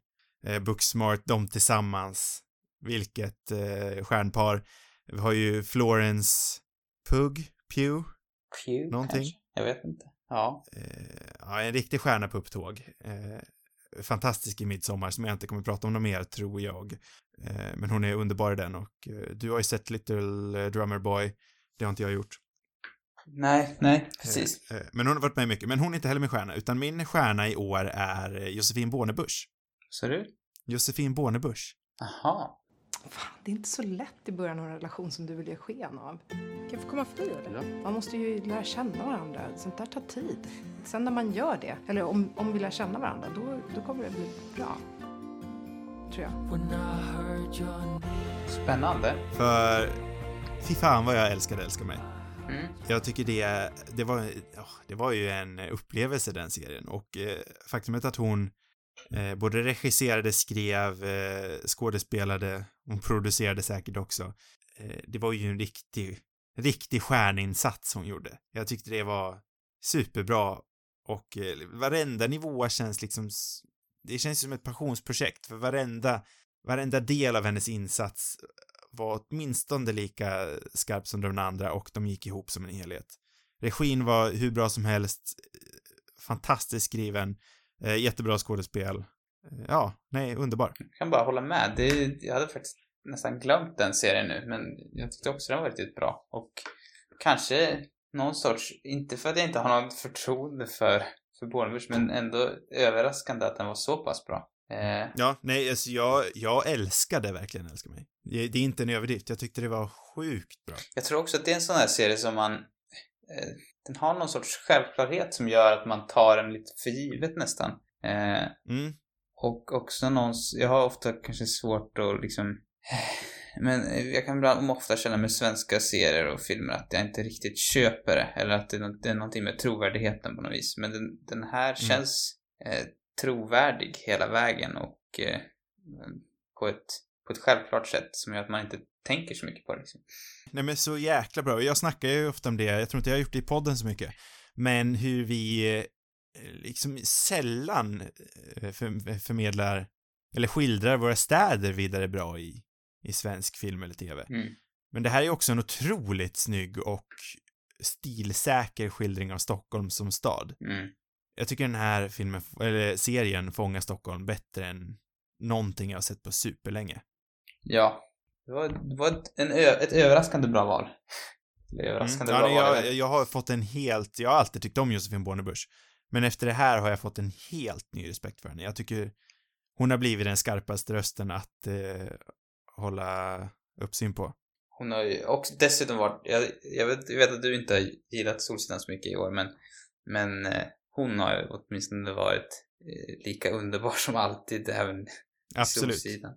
eh, Booksmart, de tillsammans, vilket eh, stjärnpar. Vi har ju Florence Pugh, Pugh, Pew, Någonting? kanske? Jag vet inte. Ja. eh, ja, en riktig stjärna på upptåg. Eh, fantastisk i Midsommar som jag inte kommer prata om något mer, tror jag. Eh, men hon är underbar i den och eh, du har ju sett Little eh, Drummer Boy, det har inte jag gjort. Nej, nej, precis. Men hon har varit med mycket. Men hon är inte heller min stjärna, utan min stjärna i år är Josefin Bornebusch. Så du? Josefin Bornebusch. Aha. Fan, det är inte så lätt i början av en relation som du vill ge sken av. Kan jag få komma förbi eller? Man måste ju lära känna varandra. Sånt där tar tid. Sen när man gör det, eller om, om vi lär känna varandra, då, då kommer det bli bra. Tror jag. Spännande. För fy fan vad jag älskade Älska mig. Mm. Jag tycker det, det var, det var ju en upplevelse den serien och eh, faktumet att hon eh, både regisserade, skrev, eh, skådespelade, hon producerade säkert också. Eh, det var ju en riktig, riktig stjärninsats hon gjorde. Jag tyckte det var superbra och eh, varenda nivå känns liksom, det känns som ett passionsprojekt för varenda, varenda del av hennes insats var åtminstone lika skarp som den andra och de gick ihop som en helhet. Regin var hur bra som helst, fantastiskt skriven, eh, jättebra skådespel. Eh, ja, nej, underbar. Jag kan bara hålla med. Det, jag hade faktiskt nästan glömt den serien nu, men jag tyckte också den var riktigt bra. Och kanske någon sorts, inte för att jag inte har något förtroende för, för Bornebusch, men ändå överraskande att den var så pass bra. Eh, Ja, nej, alltså jag, jag älskade verkligen Älska mig. Det, det är inte en överdrift, jag tyckte det var sjukt bra. jag tror också att det är en sån här serie som man... Eh, den har någon sorts självklarhet som gör att man tar den lite för givet nästan. Eh, Mm, Och också någons, jag har ofta kanske svårt att liksom Men jag kan ibland ofta känna med svenska serier och filmer att jag inte riktigt köper det. Eller att det är, nå- det är någonting med trovärdigheten på något vis. Men den, den här känns eh, trovärdig hela vägen och eh, på, ett, på ett självklart sätt som gör att man inte tänker så mycket på det. Liksom. Nej men så jäkla bra. Jag snackar ju ofta om det, jag tror inte jag har gjort det i podden så mycket. Men hur vi eh, liksom sällan eh, för, förmedlar, eller skildrar våra städer vidare bra i, i svensk film eller tv. Mm. Men det här är också en otroligt snygg och stilsäker skildring av Stockholm som stad. Mm. Jag tycker den här filmen, eller serien fångar Stockholm bättre än någonting jag har sett på superlänge. Ja. Det var, det var ett, en ett överraskande bra val. Eller överraskande Mm. bra Ja, val. jag, jag har fått en helt, jag har alltid tyckt om Josefin Bornebusch. Men efter det här har jag fått en helt ny respekt för henne. Jag tycker hon har blivit den skarpaste rösten att eh, hålla uppsyn på. Hon har ju också dessutom varit, jag, jag, vet, jag vet att du inte har gillat Solsidan så mycket i år, men, men eh, hon har ju åtminstone varit eh, lika underbar som alltid även i Absolut. Solsidan.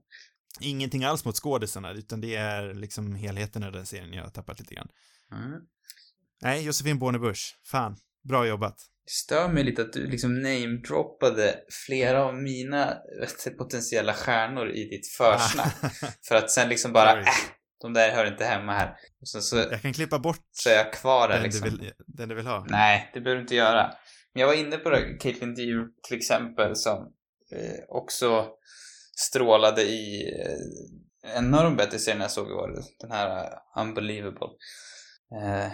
Ingenting alls mot skådisarna, utan det är liksom helheten av den serien jag har tappat lite grann. Mm. Nej, Josefin Bornebusch. Fan. Bra jobbat. Det stör mig lite att du liksom namedroppade flera av mina du, potentiella stjärnor i ditt försnack. För att sen liksom bara, äh, de där hör inte hemma här. Och sen så, Jag kan klippa bort så är jag kvar där den, liksom. du vill, den du vill ha. Nej, det behöver du inte göra. Men jag var inne på det, Caitlin Deer till exempel, som eh, också strålade i eh, en av de bättre serierna jag såg i år. Den här eh, Unbelievable. Eh,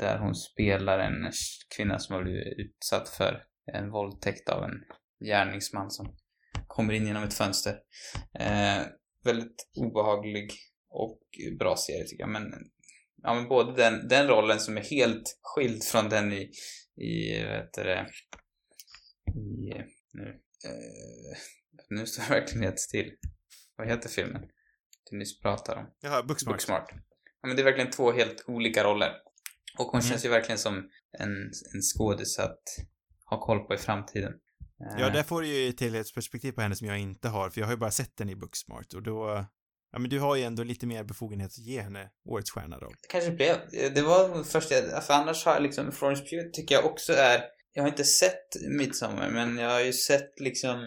där hon spelar en kvinna som har blivit utsatt för en våldtäkt av en gärningsman som kommer in genom ett fönster. Eh, väldigt obehaglig och bra serie tycker jag. Men, ja, men både den, den rollen som är helt skild från den i, i vad heter det, i, nu, eh, nu står det verkligen helt still. Vad heter filmen? Du nyss pratade om. Jaha, Booksmart. Booksmart. Ja, men det är verkligen två helt olika roller. Och hon Mm. känns ju verkligen som en, en skådis att ha koll på i framtiden. Eh, Ja, där får du ju ett helhetsperspektiv på henne som jag inte har, för jag har ju bara sett den i Booksmart och då, ja men du har ju ändå lite mer befogenhet att ge henne årets stjärna-roll. Det kanske blev. Det var först jag, för annars har jag liksom, Florence Pugh tycker jag också är, jag har inte sett Midsommar, men jag har ju sett liksom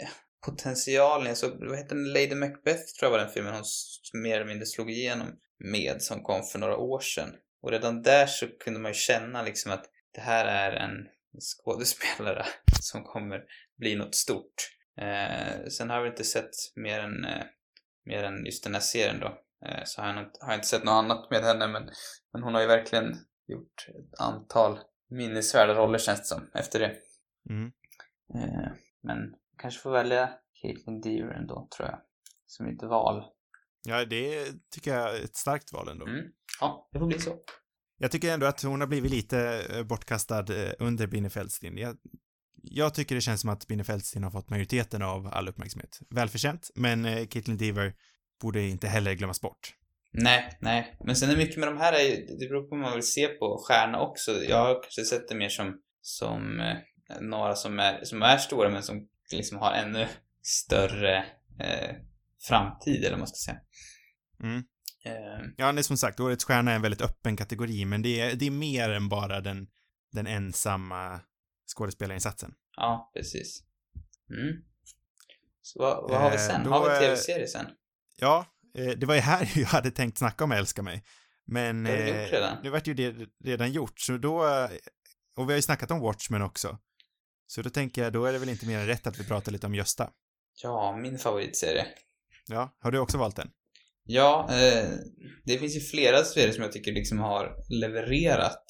eh, potentialen. Jag såg, vad heter den, Lady Macbeth tror jag var den filmen hon mer eller mindre slog igenom med, som kom för några år sedan. Och redan där så kunde man ju känna liksom att det här är en skådespelare som kommer bli något stort. Eh, sen har vi inte sett mer än, eh, mer än just den här serien då. Eh, så har jag, nog- har jag inte sett något annat med henne men, men hon har ju verkligen gjort ett antal minnesvärda roller känns det som efter det. Mm. Eh, men kanske får välja Caitlin Deer ändå tror jag. Som mitt val. Ja, det tycker jag är ett starkt val ändå. Mm. Ja, det får bli så. Jag tycker ändå att hon har blivit lite eh, bortkastad eh, under Binne Feldstein. Jag, jag tycker det känns som att Binne Feldstein har fått majoriteten av all uppmärksamhet. Välförtjänt, men eh, Caitlin Deaver borde inte heller glömmas bort. Nej, nej. Men sen är mycket med de här det beror på vad man vill se på stjärna också. Jag har kanske sett det mer som, som eh, några som är, som är stora men som liksom har ännu större eh, framtid eller vad man ska säga. Mm. Eh, Ja, det är som sagt, årets stjärna är en väldigt öppen kategori, men det är, det är mer än bara den, den ensamma skådespelarinsatsen. ja, precis. Mm. Så vad, vad har vi Eh, sen? då, har vi eh, tv-serie sen? Ja, eh, det var ju här jag hade tänkt snacka om Älska mig. Men Det vi eh, gjort redan. nu vart ju det redan gjort, så då, eh, och vi har ju snackat om Watchmen också. Så då tänker jag, då är det väl inte mer än rätt att vi pratar lite om Gösta. Ja, min favoritserie. Ja, har du också valt den? Ja, eh, det finns ju flera serier som jag tycker liksom har levererat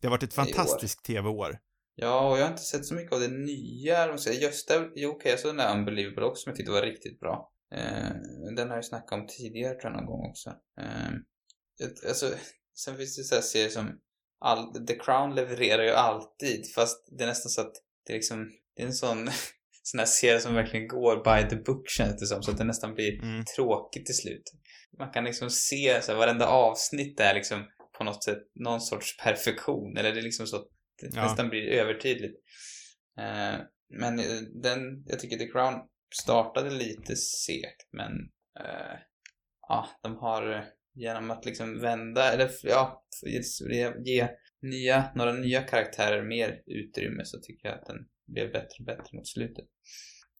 Det har varit ett fantastiskt tv-år. Ja, och jag har inte sett så mycket av det nya. Gösta, jo okej, jag såg den där Unbelievable också som jag tyckte var riktigt bra. Eh, den har jag snackat om tidigare tror jag någon gång också. Eh, ett- alltså, sen finns det så här serier som all, The Crown levererar ju alltid fast det är nästan så att det är liksom, det är en sån sån här serie som verkligen går by the book känns det som så att det nästan blir Mm. tråkigt till slut. Man kan liksom se så här, varenda avsnitt är liksom på något sätt någon sorts perfektion eller det är liksom så att det Ja. nästan blir övertydligt. Eh, men eh, den, jag tycker The Crown startade lite segt men eh, ja, de har genom att liksom vända, eller ja, ge nya, några nya karaktärer mer utrymme så tycker jag att den blev bättre och bättre mot slutet.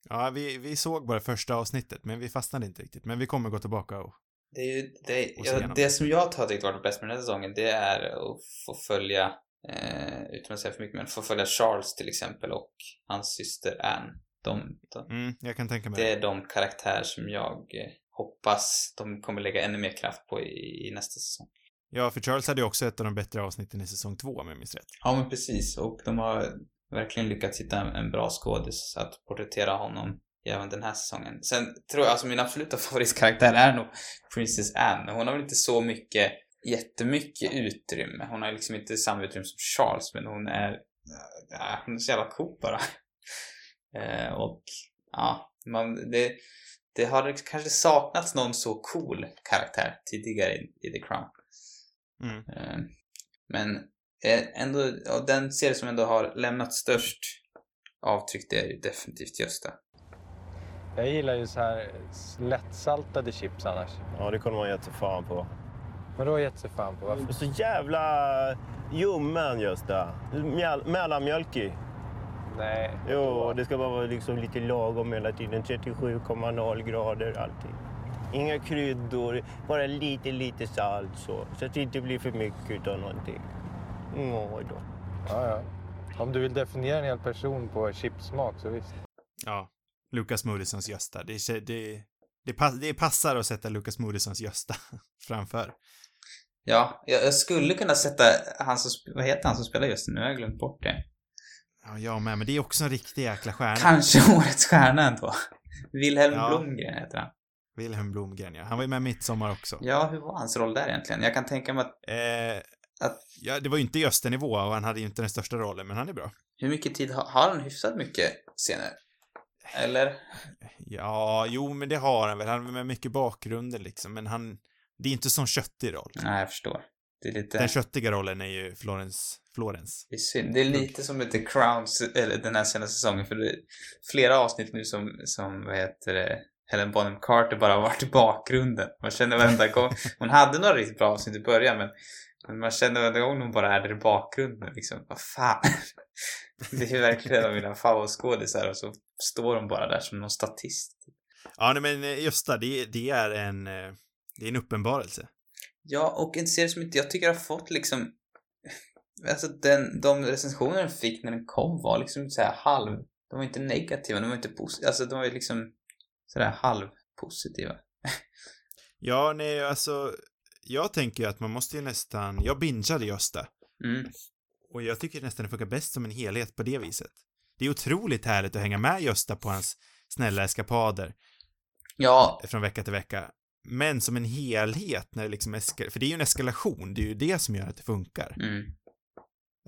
Ja, vi, vi såg bara första avsnittet, men vi fastnade inte riktigt. Men vi kommer gå tillbaka och... Det är ju, det, Och se ja, igenom. det som jag har tyckt varit bäst med den här säsongen, det är att få följa, eh, utan att säga för mycket, men få följa Charles till exempel och hans syster Anne. De, de, Mm, jag kan tänka mig det är de karaktärer som jag eh, hoppas de kommer lägga ännu mer kraft på i, i nästa säsong. Ja, för Charles hade ju också ett av de bättre avsnitten i säsong två, om jag minns rätt. Ja, men precis. Och de har verkligen lyckats hitta en, en bra skådis att porträttera honom även den här säsongen. Sen tror jag, alltså min absoluta favoritkaraktär är nog Princess Anne. Hon har väl inte så mycket, jättemycket utrymme. Hon har liksom inte samma utrymme som Charles, men hon är, ja, hon är så jävla cool bara. Eh, och, ja, man, det, det har kanske saknats någon så cool karaktär tidigare i, i The Crown. Mm. Eh, Men eh, ändå, och den serie som ändå har lämnat störst avtryck det är ju definitivt Gösta. Jag gillar ju så här lättsaltade chips annars. Ja, det kommer man ge sig fan på. Vadå gett sig fan på? Varför? Så jävla ljummen just det. Mjöl, mellanmjölkig. Nej. Jo, det ska bara vara liksom lite lagom hela tiden. 37,0 grader allting. Inga kryddor, bara lite, lite salt så. Så att det inte blir för mycket av någonting. Ja, då. Ja, ja. Om du vill definiera en hel person på chipsmak så visst. Ja. Lucas Moodyssons Gösta. Det, är- det, det, pass, det passar att sätta Lucas Moodyssons Gösta framför. Ja, jag, jag skulle kunna sätta han som, vad heter han som spelar just nu? Har jag glömt bort det. Ja, jag med, men det är också en riktig jäkla stjärna. Kanske årets stjärna ändå. Wilhelm Ja. Blomgren heter han. Wilhelm Blomgren, ja. Han var ju med Midsommar också. Ja, hur var hans roll där egentligen? Jag kan tänka mig att, Eh, att ja, det var ju inte Gösta-nivå och han hade ju inte den största rollen, men han är bra. hur mycket tid har, har han hyfsat mycket scener? Eller? Ja, jo, men det har han väl. Han är med mycket i bakgrunden liksom, men han... Det är inte sån köttig roll. Nej, jag förstår. Det är lite... Den köttiga rollen är ju Florence, Florence. Det är synd. Det är lite som The Crown, eller den här senaste säsongen, för det är flera avsnitt nu som, som vad heter det, Helen Bonham Carter bara har varit i bakgrunden. Man känner varenda gång, hon hade några riktigt bra avsnitt i början, men, men man känner varenda gång hon bara är där i bakgrunden, liksom, vad fan. Det är verkligen en av mina favoritskådisar och så står hon bara där som någon statist. Ja, nej, men eh, Gösta, det, det är en... eh, Det är en uppenbarelse. Ja, och en serie som inte jag tycker har fått liksom... Alltså den, de recensioner den fick när den kom var liksom så här halv... De var inte negativa, de var inte positiva. Alltså de var ju liksom sådär halvpositiva. Ja, nej, alltså... Jag tänker ju att man måste ju nästan... Jag bingeade Gösta. Mm. Och jag tycker nästan det funkar bäst som en helhet på det viset. Det är otroligt härligt att hänga med Gösta på hans snälla eskapader Ja, från vecka till vecka. Men som en helhet när det liksom eskalerar, för det är ju en eskalation, det är ju det som gör att det funkar. mm.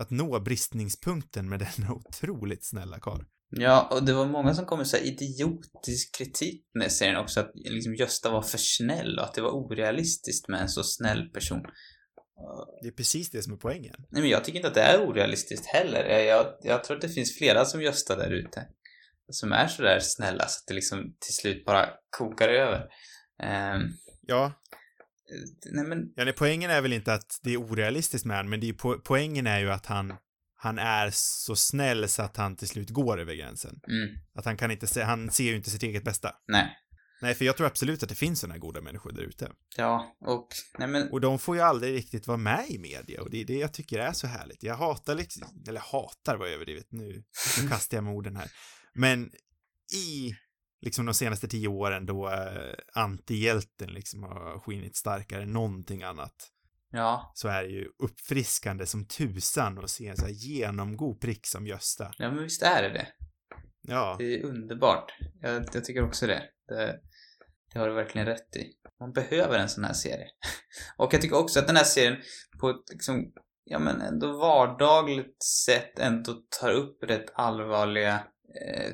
Att nå bristningspunkten med denna otroligt snälla karl. Ja, och det var många som kom med så idiotisk kritik med serien också, att liksom Gösta var för snäll och att det var orealistiskt med en så snäll person. Det är precis det som är poängen. Nej, men jag tycker inte att det är orealistiskt heller. Jag, jag, jag tror att det finns flera som Gösta där ute. Som är sådär snälla så att det liksom till slut bara kokar över. Ehm, Ja, nej men, ja nej, poängen är väl inte att det är orealistiskt med han, men det är po poängen är ju att han, han är så snäll så att han till slut går över gränsen. mm, Att han kan inte se, han ser ju inte sitt eget bästa. nej. Nej, för jag tror absolut att det finns sådana goda människor där ute. Ja, och, nej men, Och de får ju aldrig riktigt vara med i media och det är det jag tycker är så härligt. Jag hatar liksom, eller hatar var överdrivet, nu, nu kastar jag med orden här. Men i liksom de senaste tio åren då eh, antihjälten liksom har skinit starkare än någonting annat ja. så är det ju uppfriskande som tusan att se en så här genomgod prick som Gösta. Ja, men visst är det det. Ja, Det är underbart. Jag, jag tycker också det. det. Det har du verkligen rätt i. Man behöver en sån här serie. Och jag tycker också att den här serien på ett liksom, ja men ändå vardagligt sätt ändå tar upp rätt allvarliga eh,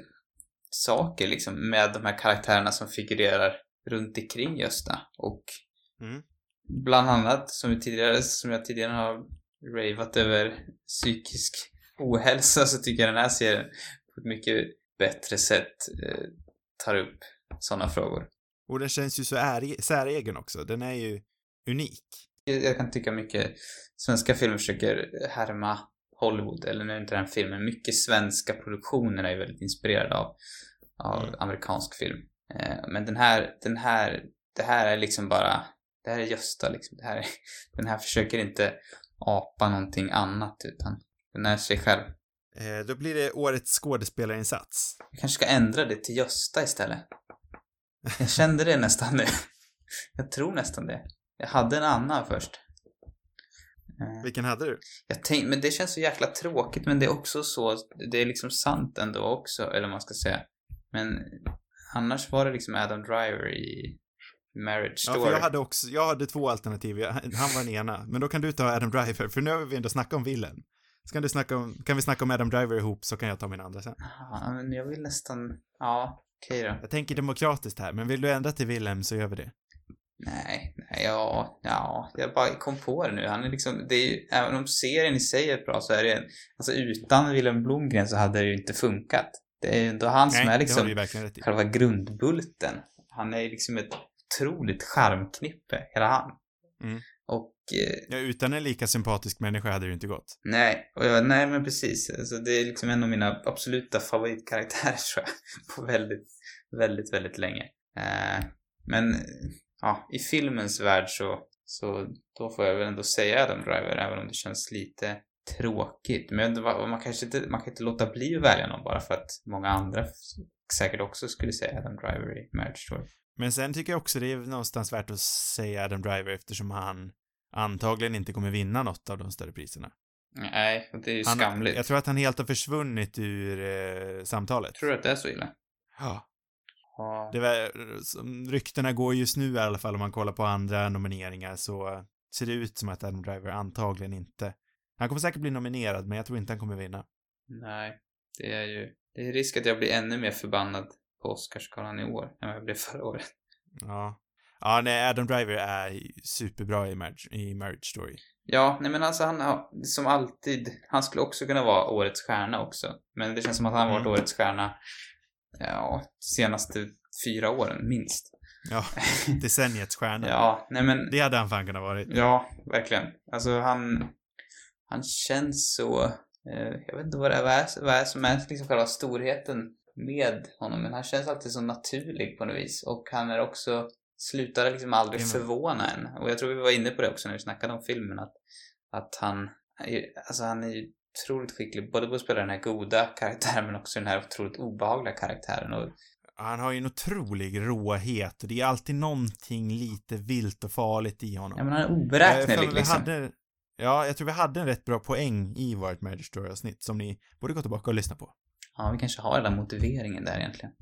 saker liksom med de här karaktärerna som figurerar runt omkring Gösta. Och Mm. Bland annat, som, tidigare, som jag tidigare har ravat över psykisk ohälsa, så tycker jag den här serien på ett mycket bättre sätt eh, tar upp sådana frågor. Och den känns ju så är, säregen också. Den är ju unik. Jag, jag kan tycka mycket svenska filmer försöker härma Hollywood, eller nu är inte den filmen, mycket svenska produktioner är väldigt inspirerade av, av Mm. amerikansk film. Eh, men den här, den här, det här är liksom bara, det här är Gösta liksom. Det här, är- den här försöker inte apa någonting annat utan den är sig själv. Eh, då blir det årets skådespelarinsats. Jag kanske ska ändra det till Gösta istället. Jag kände det nästan nu. Jag tror nästan det. Jag hade en annan först. Eh, Vilken hade du? Jag tänk, men det känns så jäkla tråkigt, men det är också så, det är liksom sant ändå också, eller vad man ska säga. Men annars var det liksom Adam Driver i Marriage Ja, Story. för jag hade också, jag hade två alternativ. Jag, han var den ena. Men då kan du ta Adam Driver, för nu har vi ändå snackat om Willem. Så kan du snacka om, kan vi snacka om Adam Driver ihop så kan jag ta min andra sen. Ja, men jag vill nästan, ja, okej då. Jag tänker demokratiskt här, men vill du ändra till Willem så gör vi det. Nej, nej, ja, ja, jag bara kom på det nu. Han är liksom, det är ju, även om serien i sig är bra så är det, alltså utan Willem Blomgren så hade det ju inte funkat. Det är ju ändå han som Nej, är liksom själva grundbulten. Han är ju liksom ett otroligt charmknippe, hela han. Mm. Och, eh, Ja, utan en lika sympatisk människa hade det ju inte gått. nej, och jag, nej men precis. Alltså, det är liksom en av mina absoluta favoritkaraktärer tror jag. På väldigt, väldigt, väldigt länge. Eh, men, ja, i filmens värld så, så då får jag väl ändå säga Adam Driver, även om det känns lite tråkigt. Men man kanske inte, man kan inte låta bli att välja någon bara för att många andra säkert också skulle säga Adam Driver i Marriage Story. Men sen tycker jag också det är någonstans värt att säga Adam Driver eftersom han antagligen inte kommer vinna något av de större priserna. Nej, det är ju Han, skamligt. jag tror att han helt har försvunnit ur eh, samtalet. Tror du att det är så illa? Ja. Ja. Det var, som ryktena går just nu i alla fall om man kollar på andra nomineringar så ser det ut som att Adam Driver antagligen inte han kommer säkert bli nominerad, men jag tror inte han kommer vinna. Nej, det är ju... Det är risk att jag blir ännu mer förbannad på Oscarsgalan i år än vad jag blev förra året. Ja. Ja, nej, Adam Driver är superbra i Marriage, i Marriage Story. Ja, nej men alltså han har, som alltid, han skulle också kunna vara årets stjärna också. Men det känns som att han har varit Mm. årets stjärna, ja, senaste fyra åren minst. Ja, decenniets stjärna. Ja, nej men, Det hade han fan kunnat varit. ja, verkligen. Alltså han, han känns så, eh, jag vet inte vad det är, vad är, vad är som är liksom själva storheten med honom, men han känns alltid så naturlig på något vis. Och han är också, slutar liksom aldrig Jajamän. förvåna en. Och jag tror vi var inne på det också när vi snackade om filmen, att, att han, alltså han är ju otroligt skicklig, både på att spela den här goda karaktären men också den här otroligt obehagliga karaktären. Och Han har ju en otrolig råhet och det är alltid någonting lite vilt och farligt i honom. ja, men han är oberäknelig liksom. hade, ja, jag tror vi hade en rätt bra poäng i vårt Marriage Story-avsnitt som ni borde gå tillbaka och lyssna på. Ja, vi kanske har hela motiveringen där egentligen.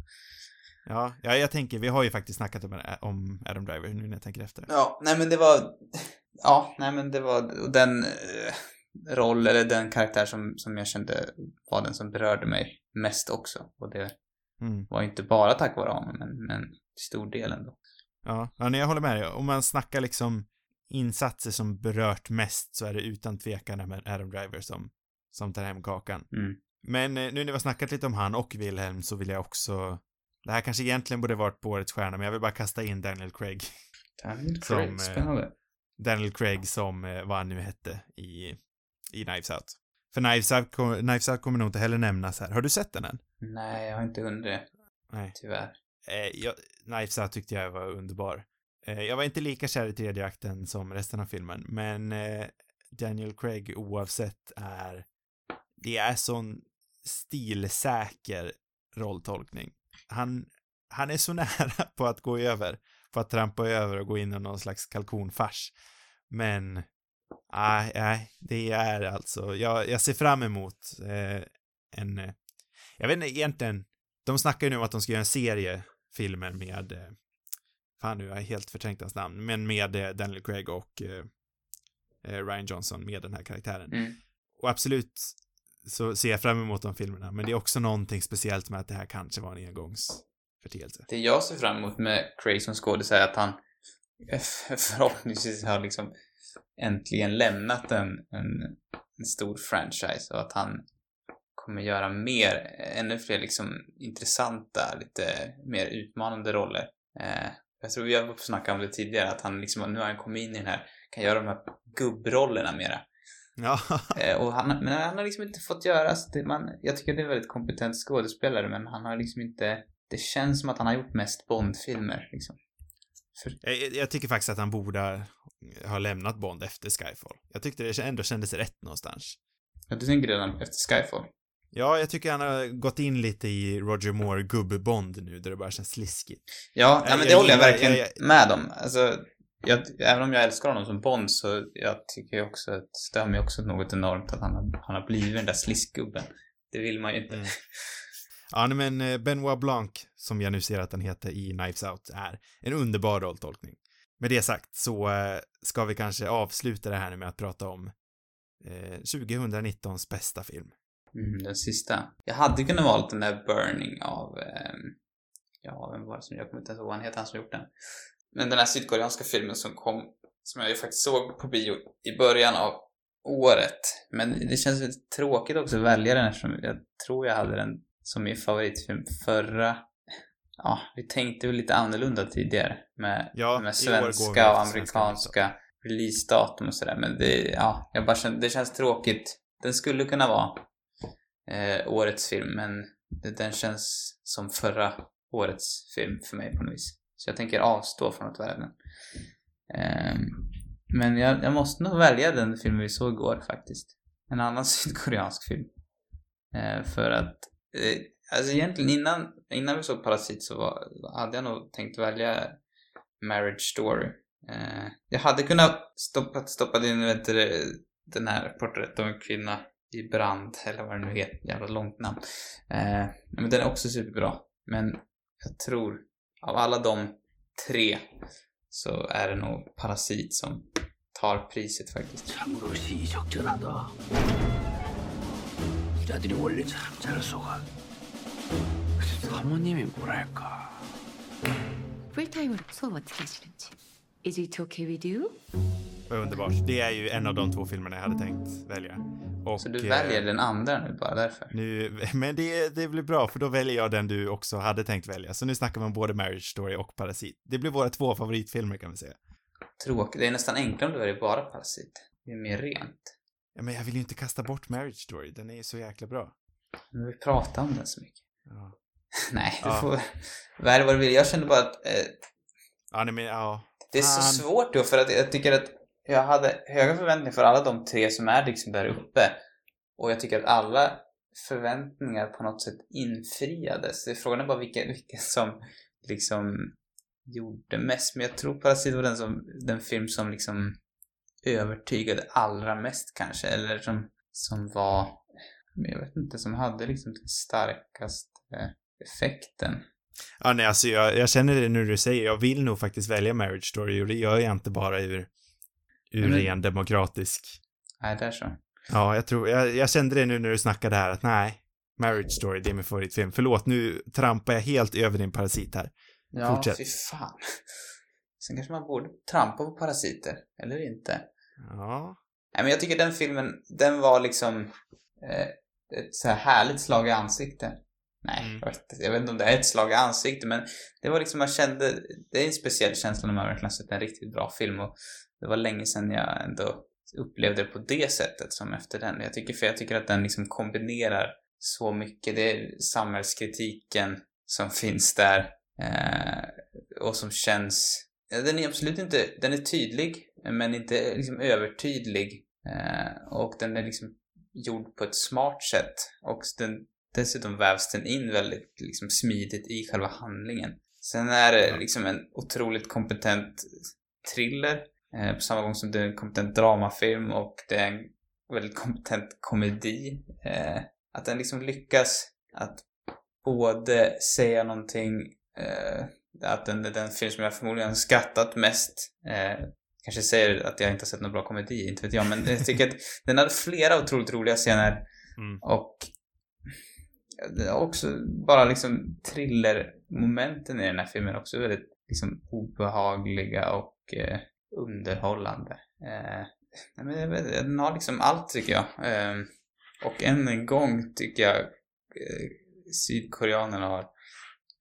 Ja, ja jag tänker, vi har ju faktiskt snackat om, om Adam Driver nu när jag tänker efter. Ja, nej men det var... Ja, nej men det var den eh, roll, eller den karaktär som, som jag kände var den som berörde mig mest också. Och det Mm. var inte bara tack vare honom, men, men stor del ändå. Ja, ja nej, jag håller med dig. Om man snackar liksom insatser som berört mest så är det utan tvekan med Adam Driver som, som tar hem kakan. Mm. Men eh, nu när vi har snackat lite om han och Wilhelm så vill jag också det här kanske egentligen borde varit på årets stjärna, men jag vill bara kasta in Daniel Craig. Daniel Som, Craig, eh, spännande. Daniel Craig som, eh, vad han nu hette i, i Knives Out. För Knives Out, Knives Out kommer nog inte heller nämnas här. Har du sett den än? Nej, jag har inte hunnit det, Nej. tyvärr. Eh, jag, Knives Out tyckte jag var underbar. Eh, jag var inte lika kär i tredje akten som resten av filmen, men eh, Daniel Craig oavsett är, det är sån stilsäker rolltolkning. Han, han är så nära på att gå över, på att trampa över och gå in i någon slags kalkonfars. Men, nej, nej, det är alltså, jag, jag ser fram emot eh, en, eh, jag vet inte egentligen, de snackar ju nu om att de ska göra en serie filmer med, eh, fan nu har jag helt förträngt hans namn, men med eh, Daniel Craig och eh, eh, Ryan Johnson med den här karaktären. Mm. Och absolut så ser jag fram emot de filmerna, men det är också någonting speciellt med att det här kanske var en engångsförteelse. Det jag ser fram emot med Craig som skådis är att han förhoppningsvis har liksom äntligen lämnat en, en, en stor franchise och att han kommer göra mer, ännu fler liksom intressanta, lite mer utmanande roller. Eh, Jag tror vi har snackat om det tidigare, att han liksom, nu har han kommit in i den här, kan göra de här gubbrollerna mera. Ja. Eh, och han, men han har liksom inte fått göra, så det, man, jag tycker det är en väldigt kompetent skådespelare, men han har liksom inte, det känns som att han har gjort mest Bond-filmer liksom. För, Jag, jag tycker faktiskt att han borde ha lämnat Bond efter Skyfall. Jag tyckte det ändå kändes rätt någonstans. ja, du tänker redan efter Skyfall? Ja, jag tycker han har gått in lite i Roger Moore gubb-Bond nu, där det bara känns sliskigt. Ja, nej, men det jag håller jag verkligen jag- jag- med om. Alltså, jag, även om jag älskar honom som Bond så jag tycker jag också att det stör mig också något enormt att han har, han har blivit den där sliskgubben. Det vill man ju inte. Mm. Ja, men eh, Benoit Blanc, som jag nu ser att han heter i Knives Out, är en underbar rolltolkning. Med det sagt så eh, ska vi kanske avsluta det här nu med att prata om eh, 2019s bästa film. Mm, den sista. Jag hade kunnat valt den där Burning av, ehm, ja, vem var det som, jag kommer inte ens ihåg vad han heter, han som gjort den. Men den här sydkoreanska filmen som kom, som jag ju faktiskt såg på bio i början av året. Men det känns lite tråkigt också att välja den eftersom jag tror jag hade den som min favoritfilm förra Ja, vi tänkte väl lite annorlunda tidigare med, Ja, med svenska och amerikanska releasedatum och sådär. Men det, ja, jag bara känner, det känns tråkigt. Den skulle kunna vara eh, årets film, men det, den känns som förra årets film för mig på något vis. Så jag tänker avstå från att välja den. Ehm, men jag, jag måste nog välja den filmen vi såg igår faktiskt. En annan sydkoreansk film. Eh, för att, eh, alltså egentligen innan, innan vi såg Parasit så var, hade jag nog tänkt välja Marriage Story. Eh, jag hade kunnat stoppa, stoppa in vet du, den här Porträtt av en kvinna i brand, eller vad det nu heter, jävla långt namn. Eh, men den är också superbra. Men jag tror, av alla de tre, så är det nog Parasit som tar priset faktiskt. 참으로 시적절하다. 여자들이 원래 참 잘 속아. 근데 사모님이 뭐랄까. 풀타임으로 수업 어떻게 하시는지. Is it okay with you? Underbart. Det är ju en av de två filmerna jag hade tänkt välja. Och, Så du eh, väljer den andra nu bara därför? Nu, men det, det blir bra, för då väljer jag den du också hade tänkt välja. Så nu snackar man både Marriage Story och Parasit. Det blir våra två favoritfilmer kan vi säga. Tråkigt. Det är nästan enklare om du väljer bara Parasit. Det är mer rent. Ja, men jag vill ju inte kasta bort Marriage Story, den är ju så jäkla bra. Men vi pratar om den så mycket. Ja, Nej, du Ja. får välja vad du vill. Jag kände bara att eh, ja nej men ja. det är så Fan. svårt då för att jag tycker att jag hade höga förväntningar för alla de tre som är liksom där uppe. Och jag tycker att alla förväntningar på något sätt infriades. Det är Frågan är bara vilken, vilken som liksom gjorde mest. Men jag tror Parasit var den, som, den film som liksom övertygade allra mest kanske. Eller som, som var, men jag vet inte, som hade liksom den starkaste effekten. Ja, nej, alltså jag, jag känner det nu du säger, jag vill nog faktiskt välja Marriage Story och det gör jag inte bara ur, ur Men- ren demokratisk. Nej, där så. Ja, jag tror, jag, jag kände det nu när du snackade här att nej, Marriage Story, det är min favoritfilm. Förlåt, nu trampar jag helt över din parasit här. Ja, Fortsätt. fy fan. Sen kanske man borde trampa på parasiter, eller inte. Ja. Nej, men jag tycker den filmen, den var liksom eh, ett så här härligt slag i ansiktet. Nej, Mm. jag, vet, inte- jag vet inte om det är ett slag i ansiktet, men det var liksom, man kände, det är en speciell känsla när man verkligen sett en riktigt bra film och det var länge sedan jag ändå upplevde det på det sättet som efter den. Jag tycker, för jag tycker att den liksom kombinerar så mycket. Det är samhällskritiken som finns där eh, och som känns... Ja, den är absolut inte... Den är tydlig, men inte liksom övertydlig. Eh, och den är liksom gjord på ett smart sätt. Och den, dessutom vävs den in väldigt liksom, smidigt i själva handlingen. Sen är det liksom en otroligt kompetent thriller på samma gång som det är en kompetent dramafilm och det är en väldigt kompetent komedi. Eh, att den liksom lyckas att både säga någonting, eh, att den är den film som jag förmodligen har skrattat mest. Eh, kanske säger att jag inte har sett någon bra komedi, inte vet jag, men jag tycker att den hade flera otroligt roliga scener Mm. och också bara liksom thrillermomenten i den här filmen också väldigt liksom obehagliga och eh, underhållande. Eh, vet, den har liksom allt tycker jag. Eh, och än en gång tycker jag eh, sydkoreanerna har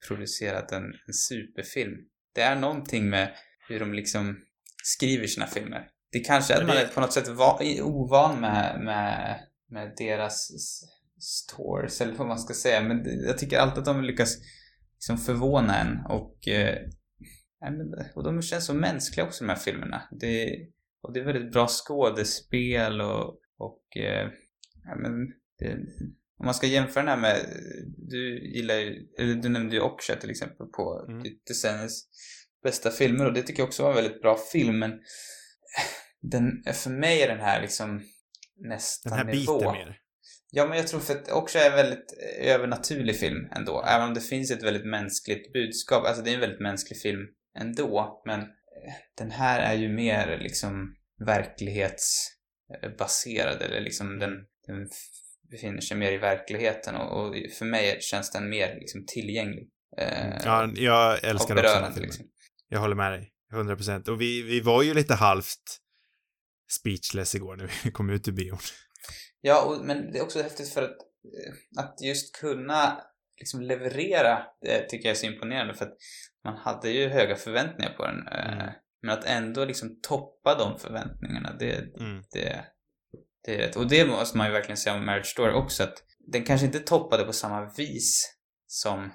producerat en, en superfilm. Det är någonting med hur de liksom skriver sina filmer. Det kanske är att man är på något sätt va- ovan med, med, med deras s- stories, eller vad man ska säga. Men jag tycker alltid att de lyckas liksom förvåna en och, eh, och de känns så mänskliga också de här filmerna. Det, och det är väldigt bra skådespel och, och eh, ja, men det, om man ska jämföra den här med, du gillar ju, eller du nämnde ju Okja till exempel på Mm. mm. decenniets bästa filmer och det tycker jag också var en väldigt bra film men den, för mig är den här liksom nästa Den här nivå. biten mer. Ja, men jag tror för att också är en väldigt övernaturlig film ändå. Även om det finns ett väldigt mänskligt budskap. Alltså det är en väldigt mänsklig film ändå. Men eh, den här är ju mer liksom verklighetsbaserad. Eller liksom den, den befinner sig mer i verkligheten. Och, och för mig känns den mer liksom tillgänglig. Eh, Ja, jag älskar också den filmen. liksom. Jag håller med dig. 100 procent. Och vi, vi var ju lite halvt speechless igår när vi kom ut ur bion. Ja, och, men det är också häftigt för att, eh, att just kunna liksom leverera det tycker jag är så imponerande för att man hade ju höga förväntningar på den. eh, Mm. Men att ändå liksom toppa de förväntningarna, det, Mm. det, det är rätt. Och det måste man ju verkligen säga om Marriage Story också att den kanske inte toppade på samma vis som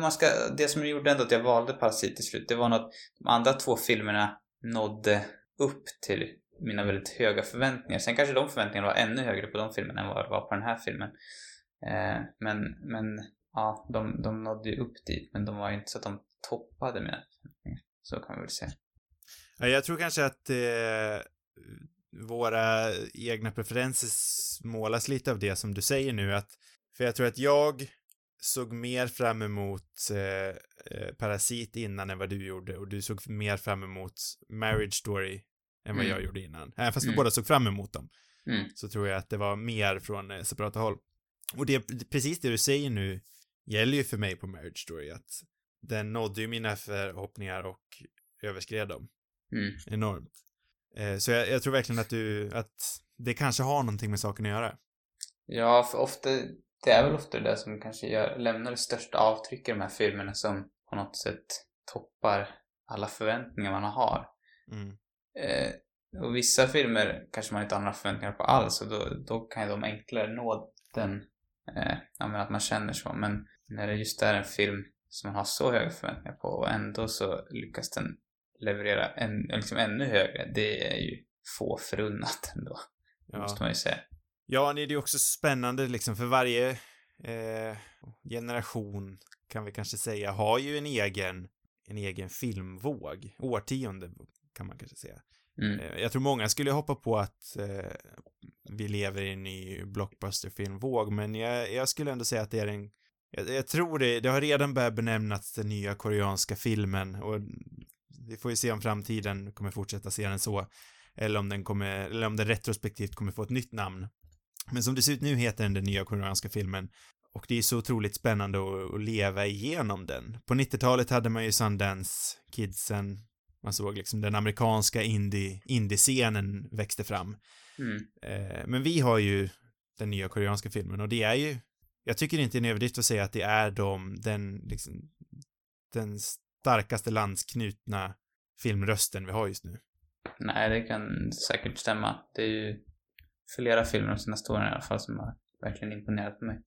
man ska, det som gjorde ändå att jag valde Parasit till slut, det var nog att de andra två filmerna nådde upp till mina väldigt höga förväntningar. Sen kanske de förväntningarna var ännu högre på de filmerna än vad det var på den här filmen. Eh, men, men ja, de, de nådde ju upp dit, men de var ju inte så att de toppade förväntningar. Så kan man väl säga. Ja, jag tror kanske att eh, våra egna preferenser målas lite av det som du säger nu att för jag tror att jag såg mer fram emot eh, eh, Parasit innan än vad du gjorde och du såg mer fram emot Marriage Story än vad Mm. jag gjorde innan. Även fast vi Mm. båda såg fram emot dem Mm. så tror jag att det var mer från eh, separata håll. Och det, precis det du säger nu gäller ju för mig på Marriage Story att den nådde ju mina förhoppningar och överskred dem Mm. enormt. Eh, så jag, jag tror verkligen att du, att det kanske har någonting med saken att göra. Ja, för ofta, det är väl ofta det som kanske gör, lämnar det största avtrycket i de här filmerna som på något sätt toppar alla förväntningar man har. Mm. Eh, och vissa filmer kanske man inte har några förväntningar på alls och då, då kan ju de enklare nå den, eh, ja, men att man känner så. Men när det just är en film som man har så höga förväntningar på och ändå så lyckas den leverera en, liksom ännu högre, det är ju få förunnat ändå. Ja. måste man ju säga. Ja, det är ju också spännande liksom, för varje eh, generation kan vi kanske säga har ju en egen, en egen filmvåg. Årtionde kan man kanske säga. Mm. Eh, jag tror många skulle hoppa på att eh, vi lever i en ny blockbusterfilmvåg, men jag, jag skulle ändå säga att det är en jag, jag tror det, det har redan börjat benämnas den nya koreanska filmen och vi får ju se om framtiden kommer fortsätta se den så, eller om den kommer, eller om den retrospektivt kommer få ett nytt namn. Men som det ser ut nu heter den den nya koreanska filmen och det är så otroligt spännande att, att leva igenom den. På 90-talet hade man ju Sundance Kidsen, man såg liksom den amerikanska indie, indie-scenen växte fram. Mm. Eh, men vi har ju den nya koreanska filmen och det är ju, jag tycker inte det är en överdrift att säga att det är de, den, liksom, den starkaste landsknutna filmrösten vi har just nu. Nej, det kan säkert stämma. Det är ju flera filmer de senaste åren i alla fall som har verkligen imponerat på mig.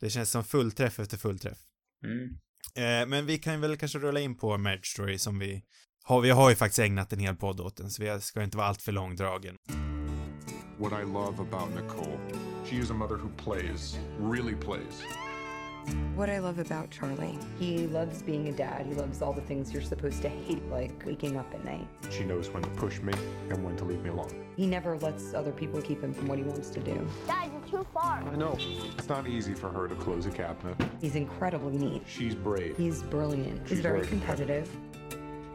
Det känns som fullträff efter fullträff. Mm. Eh, men vi kan väl kanske rulla in på Marriage Story som vi har, vi har ju faktiskt ägnat en hel podd åt den, så vi ska inte vara allt för långdragen. What I love about Nicole, she is a mother who plays, really plays. What I love about Charlie, he loves being a dad. He loves all the things you're supposed to hate, like waking up at night. She knows when to push me and when to leave me alone. He never lets other people keep him from what he wants to do. Dad, you're too far. I know. It's not easy for her to close a cabinet. He's incredibly neat. She's brave. He's brilliant. He's She's very very competitive.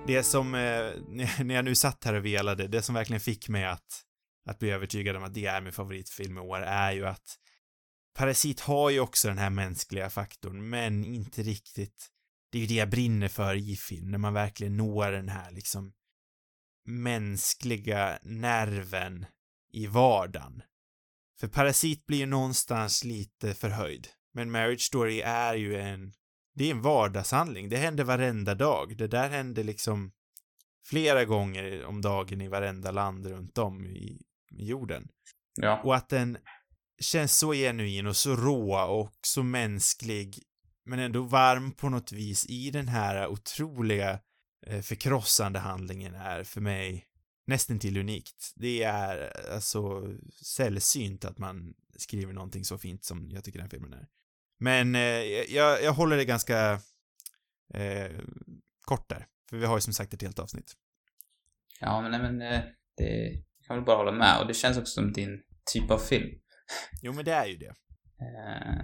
Det som, eh, när jag nu satt här och velade, det som verkligen fick mig att, att bli övertygad om att det är min favoritfilm i år är ju att Parasit har ju också den här mänskliga faktorn, men inte riktigt. Det är ju det jag brinner för i film, när man verkligen når den här liksom mänskliga nerven i vardagen. För Parasit blir ju någonstans lite förhöjd. Men Marriage Story är ju en det är en vardagshandling. Det händer varenda dag. Det där händer liksom flera gånger om dagen i varenda land runt om i, jorden. Ja. Och att den känns så genuin och så rå och så mänsklig, men ändå varm på något vis i den här otroliga eh, förkrossande handlingen är för mig nästan till unikt. Det är alltså sällsynt att man skriver någonting så fint som jag tycker den filmen är. Men eh, jag, jag håller det ganska eh, kort där, för vi har ju som sagt ett helt avsnitt. Ja, men, nej, men eh, det jag kan väl bara hålla med. Och det känns också som din typ av film. Jo, men det är ju det. Eh,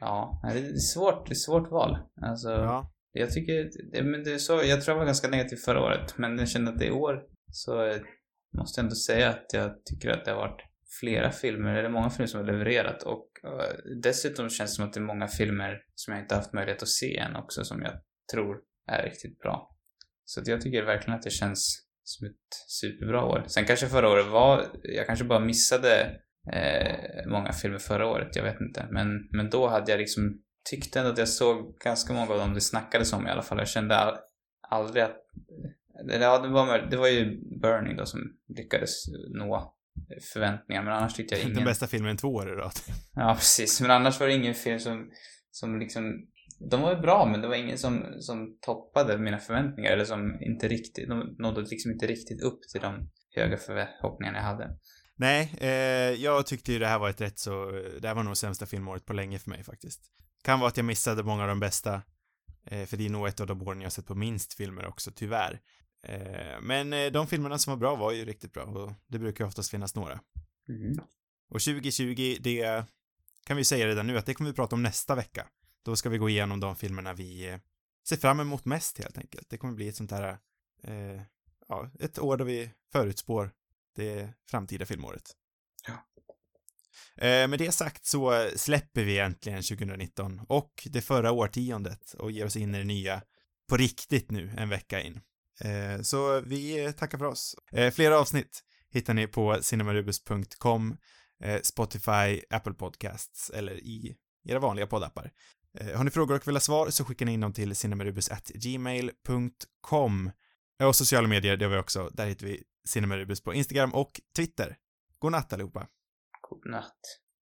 ja, det är svårt, det är svårt val. Alltså, Ja. jag tycker, det, men det är så, jag tror jag var ganska negativ förra året, men jag kände att det är år så eh, måste jag ändå säga att jag tycker att det har varit flera filmer, eller många filmer som har levererat och dessutom känns det som att det är många filmer som jag inte haft möjlighet att se än också som jag tror är riktigt bra. Så att jag tycker verkligen att det känns som ett superbra år. Sen kanske förra året var, jag kanske bara missade eh, många filmer förra året, jag vet inte. Men, men då hade jag liksom, tyckte ändå att jag såg ganska många av dem det snackades om i alla fall. Jag kände all, aldrig att, eller ja, det var, det var ju Burning då som lyckades nå förväntningar, men annars tyckte jag ingen... Den bästa filmen två år i rad. Ja, precis. Men annars var det ingen film som, som liksom... De var ju bra, men det var ingen som, som toppade mina förväntningar. Eller som inte riktigt... De nådde liksom inte riktigt upp till de höga förhoppningarna jag hade. Nej, eh, jag tyckte ju det här var ett rätt så, det här var nog sämsta filmåret på länge för mig faktiskt. Kan vara att jag missade många av de bästa, eh, för det är nog ett av de åren jag har sett på minst filmer också, tyvärr. Eh, men eh, de filmerna som var bra var ju riktigt bra och det brukar oftast finnas några. Mm. Och 2020, det kan vi säga redan nu att det kommer vi prata om nästa vecka. Då ska vi gå igenom de filmerna vi eh, ser fram emot mest helt enkelt. Det kommer bli ett sånt här, eh, ja, ett år då vi förutspår det framtida filmåret. Ja. Eh, med det sagt så släpper vi äntligen 2019 och det förra årtiondet och ger oss in i det nya på riktigt nu en vecka in. Eh, så vi tackar för oss. Eh, flera avsnitt hittar ni på cinemarubus.com, eh, Spotify, Apple Podcasts eller i era vanliga poddappar. Har ni frågor och vill ha svar så skickar ni in dem till cinemarubus.gmail.com och sociala medier, det har vi också. Där hittar vi Cinemarubus på Instagram och Twitter. God natt allihopa. God natt.